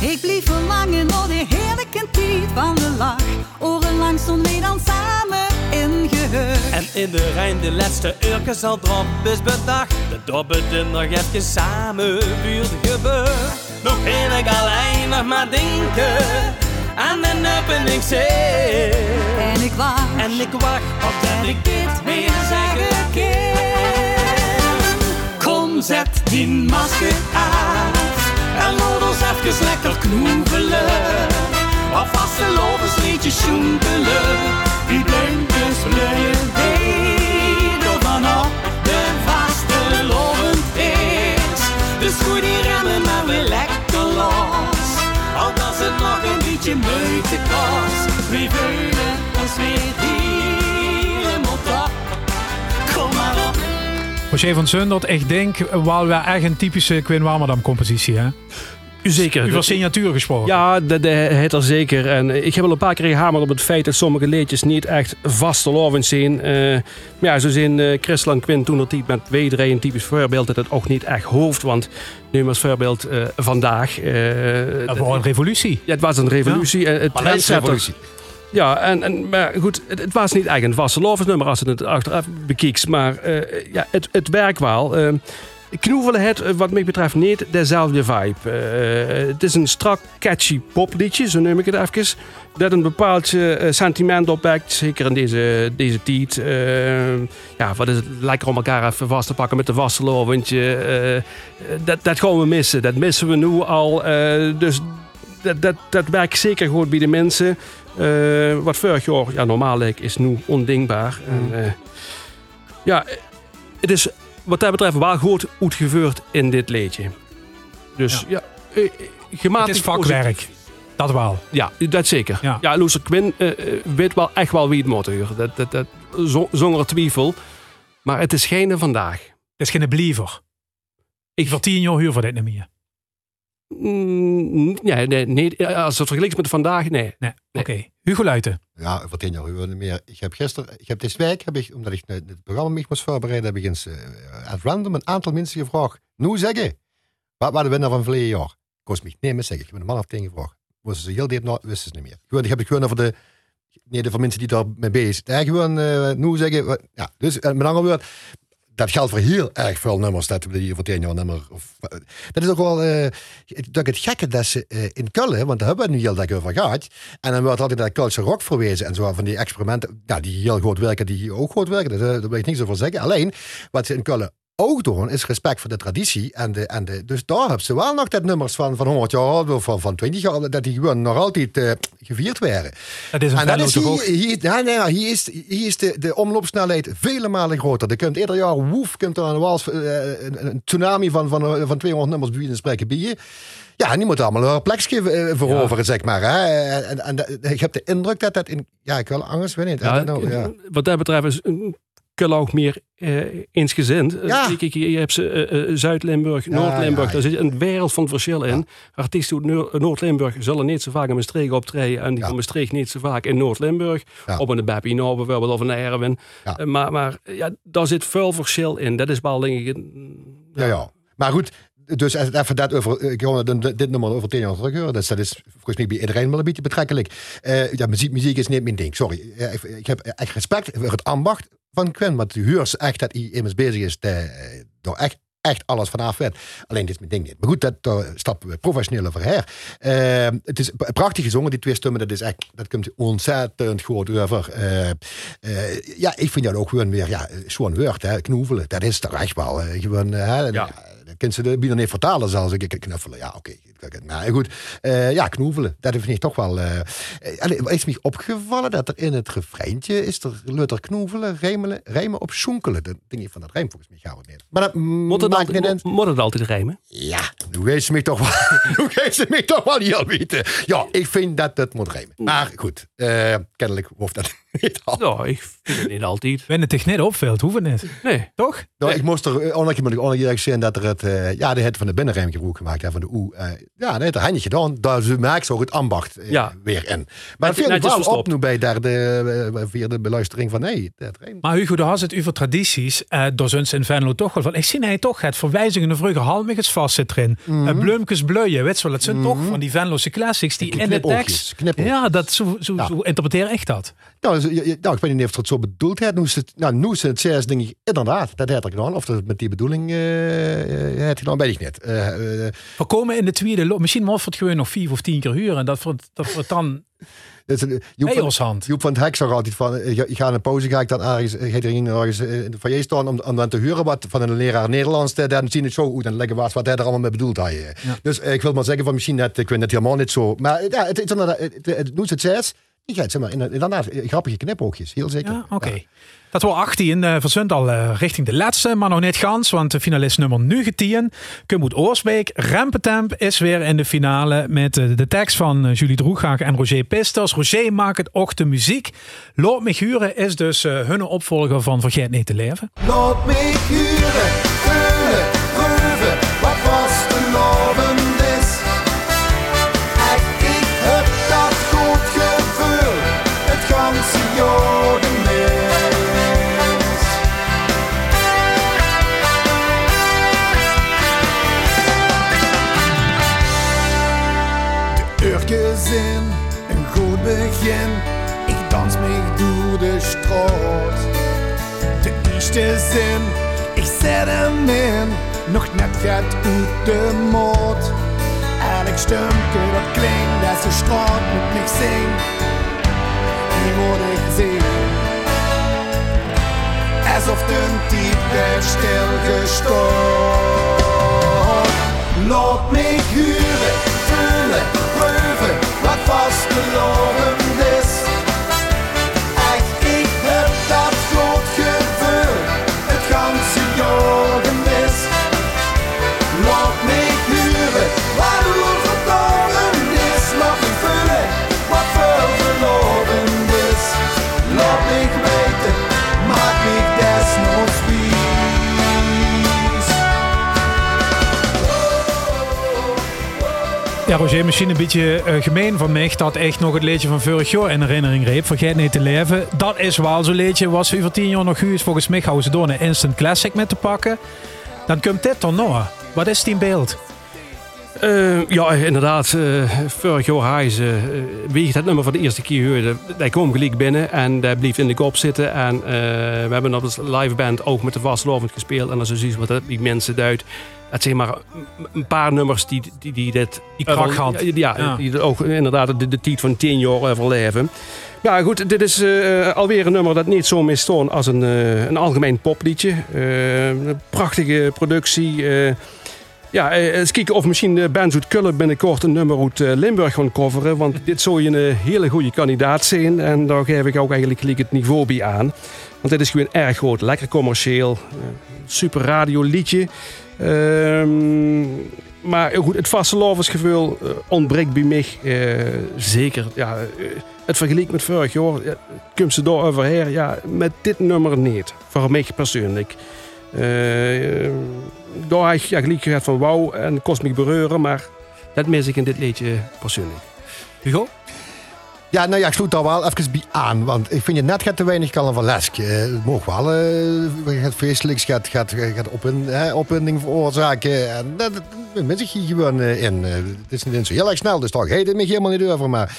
Ik bleef verlangen naar de heerlijke tijd van de lach. Orenlang stonden wij dan samen in geheur. En in de Rijn de laatste uurtjes al drop is bedacht. De dobbelden nog even samen buurt gebeurd. Nog heel ik alleen nog maar denken aan de openingszee. En ik was En ik wacht op dat ik dit weer zeggen kan. Kom, zet die masker af en laat ons even lekker knoevelen. Of vaste lovens liedje schoentelen. Wie blinkers bleuien, weet er vanaf de vaste lovend is. Dus gooi die remmen Al dat het nog een beetje moeite kost. We voelen ons weer helemaal top. Kom maar op. Roger van Zundert, ik denk wel weer echt een typische Quinn Warmerdam compositie. Hè? Zeker. Over signatuur gesproken. Ja, dat dat heet er zeker. En ik heb al een paar keer gehamerd op het feit dat sommige liedjes niet echt vastelovend zijn. Eh, maar ja, zo zijn uh, Christland Quint toen het met W3 een typisch voorbeeld dat het ook niet echt hoofd. Want nu als voorbeeld uh, vandaag. dat was een revolutie. Ja, het was een revolutie. Ja. het revolutie. Ja, en, en, maar goed, het, het, was niet echt een vastelovensnummer als je het achteraf bekiekt. Maar ja, het, het werkt wel. Knoevelen het, wat mij betreft, niet dezelfde vibe. Uh, het is een strak, catchy popliedje, zo noem ik het even. Dat een bepaald uh, sentiment opwekt, zeker in deze, deze tijd. Uh, ja, wat is het lekker om elkaar even vast te pakken met de wasseloventje. dat, dat gaan we missen. Dat missen we nu al. dus dat, dat, dat werkt zeker goed bij de mensen. wat vorig jaar ja, normaal leek, is nu ondingbaar. Mm. En, ja, het is wat dat betreft wel goed uitgevoerd in dit liedje. Dus ja, ja uh, Het is vakwerk. Positief. Dat wel. Ja, dat zeker. Ja, ja Quinn uh, weet wel echt wel wie het moet huren. Dat, dat, dat, zonder twijfel. Maar het is geen vandaag. Het is geen believer. Ik voor tien jaar huur voor dit niet meer. Mm, ja, nee, nee, als het vergelijkt met vandaag, nee. nee. nee. Oké, okay. Hugo Luiten. Ja, voor tien jaar huur niet meer. Ik heb gisteren, ik heb deze week, heb ik, omdat ik het programma moest voorbereiden, heb ik eens uh, at random een aantal mensen gevraagd. Nu zeggen, wat was de winnaar van verleden jaar? Kost me nee, maar zeggen. Ik heb een man of tien gevraagd. Was ze heel diep, nou, wisten ze niet meer. Gewoon, ik heb het gewoon over de, nee, de van mensen die daar mee bezig zijn. Ja, gewoon, uh, nu zeggen, ja, dus met andere woorden, dat geldt voor heel erg veel nummers. Dat hier voor nummer. Of, dat is ook wel. Uh, dat het gekke dat ze uh, in Kullen, want daar hebben we nu heel dag over gehad. En dan wordt altijd naar Kultse rock verwezen en zo van die experimenten. Die heel goed werken, die hier ook goed werken. Uh, daar wil ik niks over zeggen. Alleen wat ze in Kullen ook doen, is respect voor de traditie. En de, en de, dus daar hebben ze wel nog dat nummers van, van 100 jaar of van, van 20 jaar, dat die gewoon nog altijd uh, gevierd werden. Dat is een en dat is hier, hier, ja, nee, hier is, hier is de, de omloopsnelheid vele malen groter. Er komt ieder jaar, woef, komt er een, wals, uh, een, tsunami van, van, van 200 nummers bij en spreken bieden. Ja, en die moet allemaal een plekje veroveren, ja. zeg maar. Hè? En, en, en, ik heb de indruk dat dat in... Ja, ik wil anders, weet niet. Ja, nou, ja. Wat dat betreft is ook meer uh, eensgezind. Ja. Uh, kijk, je hebt ze uh, Zuid-Limburg, Noord-Limburg. Ja, daar zit een wereld van verschil in. Artiesten uit Noord-Limburg zullen niet zo vaak in Maastricht optreden. En die van Maastricht niet zo vaak in Noord-Limburg. Op een Nou bijvoorbeeld, of een Erwin. maar maar ja, daar zit veel verschil in. Dat is wel denk ik... ja, ja. Maar goed, dus even dat over, ik wil dit nummer over tien jaar terug Dus dat is volgens mij bij iedereen wel een beetje betrekkelijk. Uh, ja, muziek, muziek is niet mijn ding, sorry. Uh, ik heb echt respect voor het ambacht van Quinn. Want u hoort echt dat hij immers bezig is te, door echt echt alles vanaf werd. Alleen dit is mijn ding niet. Maar goed, dat uh, stappen we professioneel over her. Uh, het is prachtig gezongen, die twee stemmen. Dat is echt, dat komt ontzettend goed over. Uh, ja, ik vind dat ook gewoon weer, ja, zo'n woord, hè, knoevelen. Dat is toch echt wel gewoon, ja. Kunnen ze de bieden niet vertalen zelfs. Ik knuffelen, ja, oké. Okay. Maar goed, uh, ja, knoevelen. Dat vind ik toch wel... Uh, is me opgevallen dat er in het refreintje is er Lutter knoevelen, rijmen, rijmen op schoenkelen. Dat ding van dat rijm volgens mij gaan we niet. Maar dat moet het, maakt altijd, niet moet het altijd rijmen? Ja, nu weet ze me toch wel, [LAUGHS] nu weet ze me toch wel heel weten. Ja, ik vind dat het moet rijmen. Maar goed, uh, kennelijk hoeft dat niet altijd. Ja, ik vind het niet altijd. Wenn het zich net opvalt, hoeft het niet. Nee. Toch? Nou, nee. ik moest er onlangs moet ik onlangs zien dat er het, uh, ja, de het van de binnenrijmgebroek gemaakt hebben van de oe. Uh, ja, dat heeft er handje gedaan. Daar merk zo het ambacht uh, ja. weer in. Maar het viel wel op nu bij daar de, via de beluistering van nee, dat. Maar Hugo, daar had het over tradities. Uh, door zijn in Venlo toch wel van. Ik zie hij toch het verwijzingen naar vroeger halmiges vast zit erin. Mm -hmm. uh, Blumkes bleuien, weet je wel. Het zijn mm -hmm. toch van die Venlose classics die in de tekst. Ja, dat, zo, zo, ja. zo interpreteer ik dat. Nou, nou, ik weet niet of het zo bedoeld heeft. Nu is het, nou, nu is het zelfs denk ik inderdaad, dat heeft er gedaan. Of dat met die bedoeling uh, heeft gedaan, weet ik niet. Uh, uh, We komen in de tweede Misschien moet het gewoon nog vier of tien keer huren. En dat wordt, dat dan... [LAUGHS] Dus, Joep, van, Joep van het Hek zag altijd van, ik ga in een pauze, ga ik dan ergens, ga er ergens in de foyer staan om, om dan te huren wat van een leraar Nederlands, dan zien het zo goed en leggen wat, wat hij er allemaal mee bedoeld had. Ja. Dus ik wil maar zeggen van misschien net, ik weet het helemaal niet zo, maar ja, het, het, het, het, het, het, het zes, ik ga zeg maar, inderdaad, grappige knipoogjes, heel zeker. Ja, Oké. Okay. Ja. Dat was 18 uh, verzund al uh, richting de laatste, maar nog niet gans, want de finalist nummer 19, Kumboet Oorsbeek, Rempetemp, is weer in de finale met uh, de tekst van Julie Droegaag en Roger Pisters. Roger maakt het ook de muziek. Loop me huren is dus hun opvolger van Vergeet niet te leven. Loop me huren, misschien een beetje eh, gemeen van mij dat echt nog het liedje van vorig jaar in herinnering reep. Vergeet niet te leven. Dat is wel zo'n liedje. Was over tien jaar nog is volgens mij houden ze door een instant classic met te pakken. Dan komt dit dan nog. Wat is die beeld? Eh, ja, inderdaad. eh vorig jaar wie ik het nummer voor de eerste keer hoorde, hij kwam gelijk binnen en hij bleef in de kop zitten. En we hebben op de live band ook met de vastlovend gespeeld. En is zoiets wat die mensen duidt. Het zijn maar een paar nummers die, die, die dit... Die krak had. Ja, ja, Ja. die ook inderdaad de, de tijd van tien jaar overleven. Ja, goed, dit is eh, alweer een nummer dat niet zo misstoon als een, eh, een algemeen popliedje. Eh, een prachtige productie. eh, ja, eh, eens kijken of misschien de band uit Kullen binnenkort een nummer uit eh, Limburg gaan coveren. Want dit zou je een hele goede kandidaat zijn. En daar geef ik ook eigenlijk gelijk het niveau bij aan. Want dit is gewoon erg goed. Lekker commercieel. eh, super radioliedje. Ehm, maar goed, het vaste lovensgevoel eh, ontbreekt bij mij eh, zeker. Ja, eh, het vergelijk met vorig jaar, ja, komt ze door overheen. Ja, met dit nummer niet. Voor mij persoonlijk. Eh, daar heb ik ja, gelijk gehad van wauw en kost me bereuren, maar dat mis ik in dit liedje persoonlijk. Hugo? Ja, nou ja, ik sluit daar wel even bij aan. Want ik vind je net gaat te weinig carnavalesk. Het mag wel eh, gaat feestelijks, gaat, gaat, gaat op opwinding veroorzaken. En dat, ik hier gewoon eh, in. Eh, het is niet zo heel erg snel, dus heet het me helemaal niet over. Maar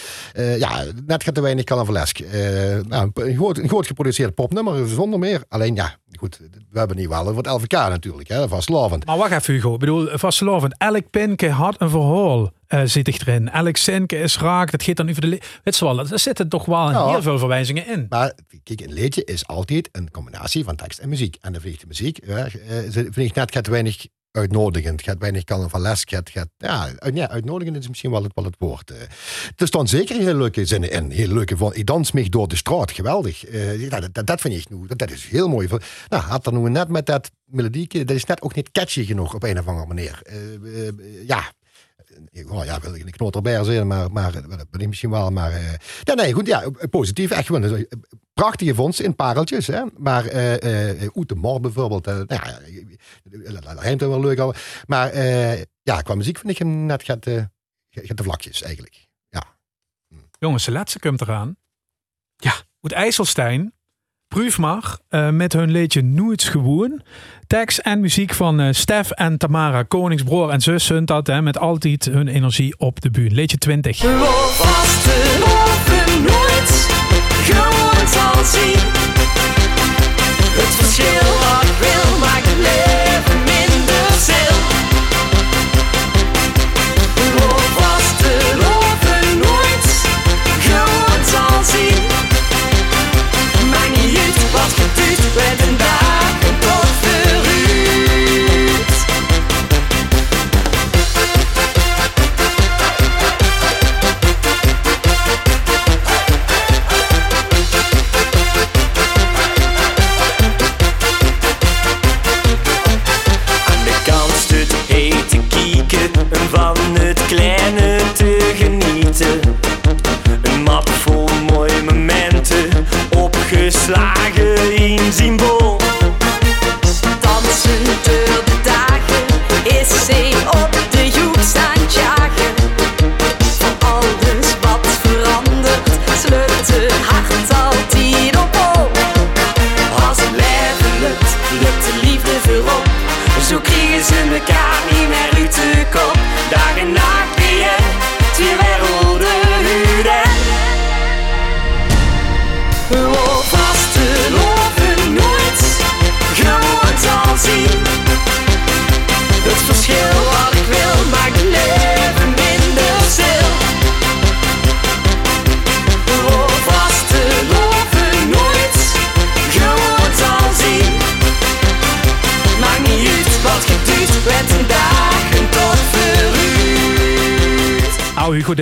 ja, net gaat te weinig carnavalesk. Eh nou, een, goed, een geproduceerd popnummer, zonder meer. Alleen ja, goed, we hebben niet wel over het LVK natuurlijk, hè, vastlovend. Maar wacht even, Hugo. Ik bedoel, vastgelovend. Elk pinke had een verhaal eh, zit ik erin. Elk zinke is raak. Dat gaat dan over de... Weet je wel, er zitten toch wel Ja. heel veel verwijzingen in. Maar kijk, een liedje is altijd een combinatie van tekst en muziek. En dan de muziek, ja, eh, vind ik net gaat weinig uitnodigend, gaat weinig carnavalesk, gaat, gaat ja, uit- ja, uitnodigend is misschien wel het, wel het woord. eh. er staan zeker heel leuke zinnen in, heel leuke van, ik dans me door de straat, geweldig. Dat, dat, dat vind ik nu, dat, dat is heel mooi. Nou, had er nu net met dat melodieke, dat is net ook niet catchy genoeg op een of andere manier. Ja, oh ja, wil ik een zijn, maar, maar dat ben ik misschien wel. Maar eh, ja, nee, goed, ja, positief. Echt gewoon een prachtige vondst in pareltjes. Hè? Maar eh eh de Mor bijvoorbeeld, eh, nou ja, rijmt wel leuk al. Maar eh, ja, qua muziek vind ik hem net gaat, eh, gaat de vlakjes eigenlijk. Ja. Jongens, de laatste komt eraan. Ja. Uit IJsselstein. Proef maar. eh, met hun liedje Nooit Gewoon. Tekst en muziek van eh, Stef en Tamara Koningsbroer en zus hun dat. Hè, met altijd hun energie op de buurt. Liedje 20. Geloof vast te lopen nooit, gewoon zal zien.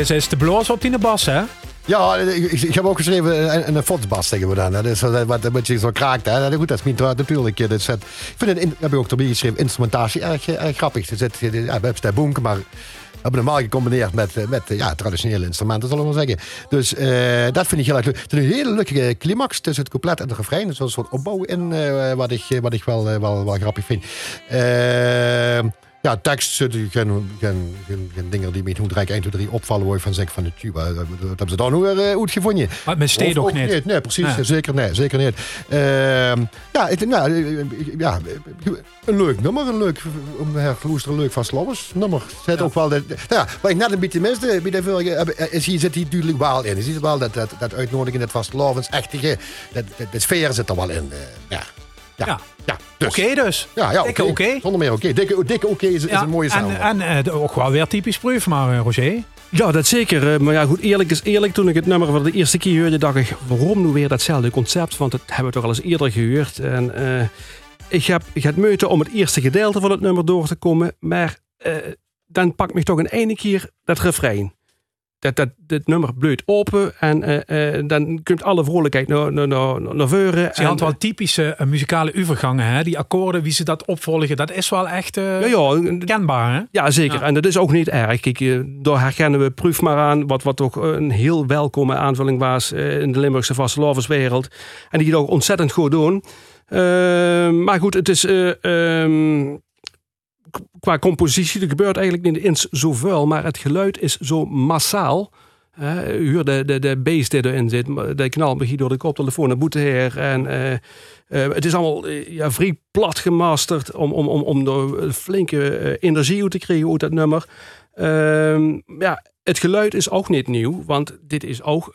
Nou dit is de bloos op die bas, hè? Ja, ik, ik heb ook geschreven een, een fotsbas zeggen we dan. Dat is wat een beetje zo kraakt. Hè. Dat- Goed, dat is niet natuurlijk. Is, het- ik vind het, in, heb ik ook erbij geschreven, instrumentatie erg, eh, grappig. Er zit, ja, we hebben Stijn Boemke, maar hebben hem al gecombineerd met, eh, met eh, ja, traditionele instrumenten, zullen we maar zeggen. Dus eh, dat vind ik heel erg leuk. Het is een hele leuke climax tussen het couplet en de refrein. Er zit een soort opbouw in, eh, wat ik, wat ik wel, eh, wel, grappig vind. Eh, ja, tekst geen, geen, geen, geen dingen die met hoe direct 1, 2, 3 opvallen waar je van zegt van het wat hebben ze dan weer eh, goed gevonden? Maar met steed ook niet. Nee, precies. Nee. Zeker niet. Zeker niet. Ehm, ja, het, nou, eh, ja, een leuk nummer. Een leuk, om te herloesteren, leuk van nummer. Zet ook wel dat, nou ja, wat ik net een beetje miste, bij de vorige, eh, is hier zit hier duidelijk wel in. Je ziet wel dat, dat, dat uitnodigen, dat vastelovens, echtige, dat, dat, de sfeer zit er wel in. eh, ja. Ja. Ja. ja. dus. Oké dus. Ja, ja, Dikke oké. Zonder meer oké. Dikke, dikke oké is, is Ja, een mooie en, samenvatting. en eh, ook wel weer typisch proef, maar eh, Roger. Ja, dat zeker. eh, Maar ja, goed, eerlijk is eerlijk. Toen ik het nummer voor de eerste keer hoorde, dacht ik, waarom nu weer datzelfde concept? Want dat hebben we toch al eens eerder gehoord. En eh, ik heb, ik heb moeite om het eerste gedeelte van het nummer door te komen. Maar eh, dan pakt me toch een ene keer dat refrein. Dat, dat, dit nummer bleut open en eh, eh, dan komt alle vrolijkheid naar, naar, naar, naar voren. Ze had wel typische eh, muzikale overgangen, hè? Die akkoorden, wie ze dat opvolgen, dat is wel echt eh, ja, ja, kenbaar, hè? Ja, zeker. Ja. En dat is ook niet erg. Kijk, eh, daar herkennen we Proef maar aan, wat, wat ook een heel welkome aanvulling was eh, in de Limburgse vastelovenswereld. En die het ook ontzettend goed doen. Eh, maar goed, het is eh, ehm, qua compositie, er gebeurt eigenlijk niet eens zoveel, maar het geluid is zo massaal. Uh, huur de, de, de die erin zit, de knal begint door de koptelefoon naar boete her. En eh, eh, het is allemaal eh, ja, vrij plat gemasterd om, om, om, om er flinke energie uit te krijgen uit dat nummer. Ehm, ja, het geluid is ook niet nieuw, want dit is ook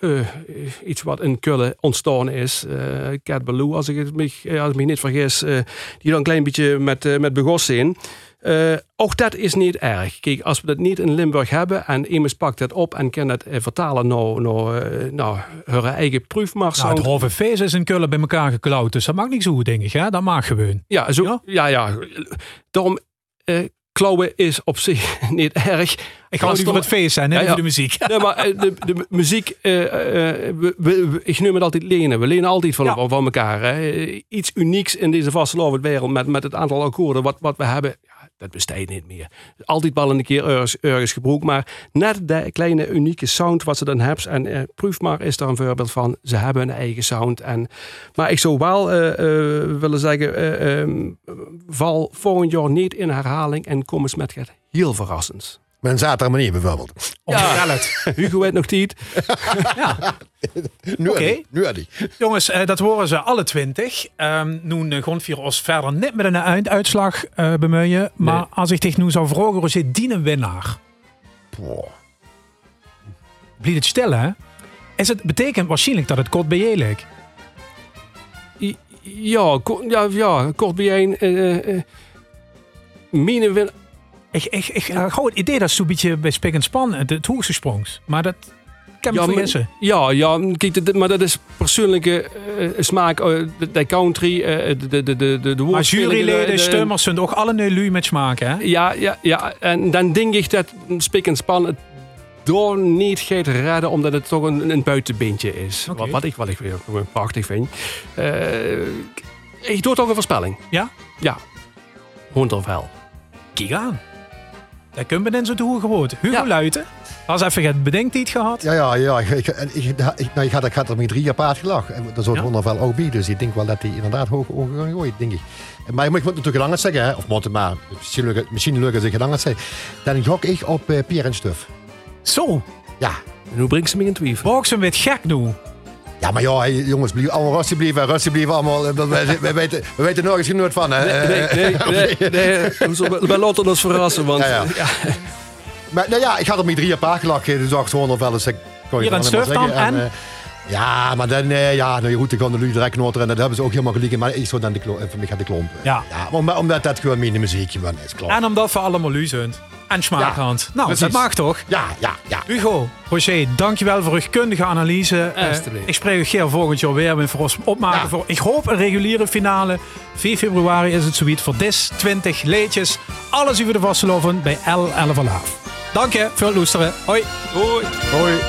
iets wat in Kullen ontstaan is. Eh Cat als ik, het als ik me niet vergis, die dan een klein beetje met, eh, met begos zijn. Eh, ook dat is niet erg. Kijk, als we dat niet in Limburg hebben en iemand pakt dat op en kan dat eh, vertalen naar, naar, naar hun eigen proefmars. Nou, het halve feest is in Kullen bij elkaar geklauwd, dus dat mag niet zo goed, denk ik, hè? Dat mag gewoon. Ja, zo, Ja? ja? ja, Daarom, eh klauwen is op zich [LAUGHS] niet erg. Ik hou Als niet van het feest zijn, hè? Ja, de muziek. [LAUGHS] Nee, maar de, de muziek, eh, eh, we, we- ik noem het altijd lenen. We lenen altijd van, Ja. van elkaar. Hè. Iets unieks in deze vastelovende wereld met, met het aantal akkoorden wat, wat we hebben. Dat bestaat niet meer. Altijd wel een keer ergens, gebruikt. Maar net de kleine unieke sound wat ze dan hebben. En eh, Proefmar is daar een voorbeeld van. Ze hebben een eigen sound. En, maar ik zou wel eh, eh, willen zeggen, ehm, val volgend jaar niet in herhaling. En kom eens met het heel verrassends. Met een zaterdag manier bijvoorbeeld. Ja, het. Hugo weet nog niet. [LAUGHS] [LAUGHS] Nu Oké. Eddie, Nu Eddie. Jongens, eh, dat horen ze alle twintig. Ehm nu uh, gewoon vier ons verder net met een eind- uitslag eh bemoeien. Maar Nee. als ik tegen nu zou vragen, Roger, die een winnaar. Blijf het stellen, hè? Is het betekent waarschijnlijk dat het kort bij je leek. Ja, ko- ja, ja kort bijeen. eh eh Mine wil. Ik, ik, ik uh, gewoon het idee dat zo'n beetje bij Spik en Span het, het hoogste sprongs. Maar dat kan me Ja, vergissen. Ja, ja, kijk, maar dat is persoonlijke eh, smaak. eh, de, de country, eh, de, de, de, de, Maar juryleden, de- de- stemmers zijn ook alle nu met maken, hè? Ja, ja, ja, en dan denk ik dat Spik en Span het door niet gaat redden, omdat het toch een, een buitenbeentje is. Wat, wat ik, wat ik weer prachtig vind. Eh, ik doe toch een voorspelling. Ja? Ja. Hondervel. Kijk aan. Dat kun je in zo te horen gehoord. Hugo Ja. Luiten. Als even het bedenkt gehad. Ja, ja, ja. Ik, ik, nou, ik, had, ik had er met drie jaar paard gelachen. En dat is ook Ja. wel ook bij. Dus ik denk wel dat hij inderdaad hoog hoog gaan gooien, denk ik. Maar ik moet natuurlijk gedangerd zeggen, hè, of moet het maar, misschien lukt het- misschien lukt het zich gedangerd zeggen. Dan gok ik op Pierre en Stuf. Zo, Ja. En hoe brengt ze me in twijfel? Boxen met gek nu. Ja, maar ja, hey, jongens, blijf allemaal rustig blijven. Rustig blijven allemaal. eh, We, we, we weten, we weten nergens genoeg van, hè. Nee, Eh, nee, [LAUGHS] nee. nee. We laten ons verrassen, want... Ja, ja. Maar nou ja, ik had er met drie jaar paard gelachen. Dus dacht gewoon nog wel eens. ik- kon je Hier en Stuf dan, zeggen. en? eh, ja, maar dan, eh, ja, nou goed, dan gaan de lui direct en dat hebben ze ook helemaal gelijk. Maar ik zou dan de klomp, voor mij gaat de klomp. eh, Ja. ja om- omdat dat gewoon mijn muziekje van is, klopt. En omdat we allemaal lu zijn. En smaakend. nou, precies. dat mag toch? Ja, ja, ja. Hugo, Roger, dankjewel voor uw kundige analyse. Eh, ik spreek u Geer volgend jaar weer met voor ons opmaken. Ja. Voor, ik hoop een reguliere finale. 4 februari is het zoiets voor DIS 20 leedjes. Alles over de vasteloven bij L11 Alaaf. Dank je voor het luisteren. Hoi. Hoi. Hoi.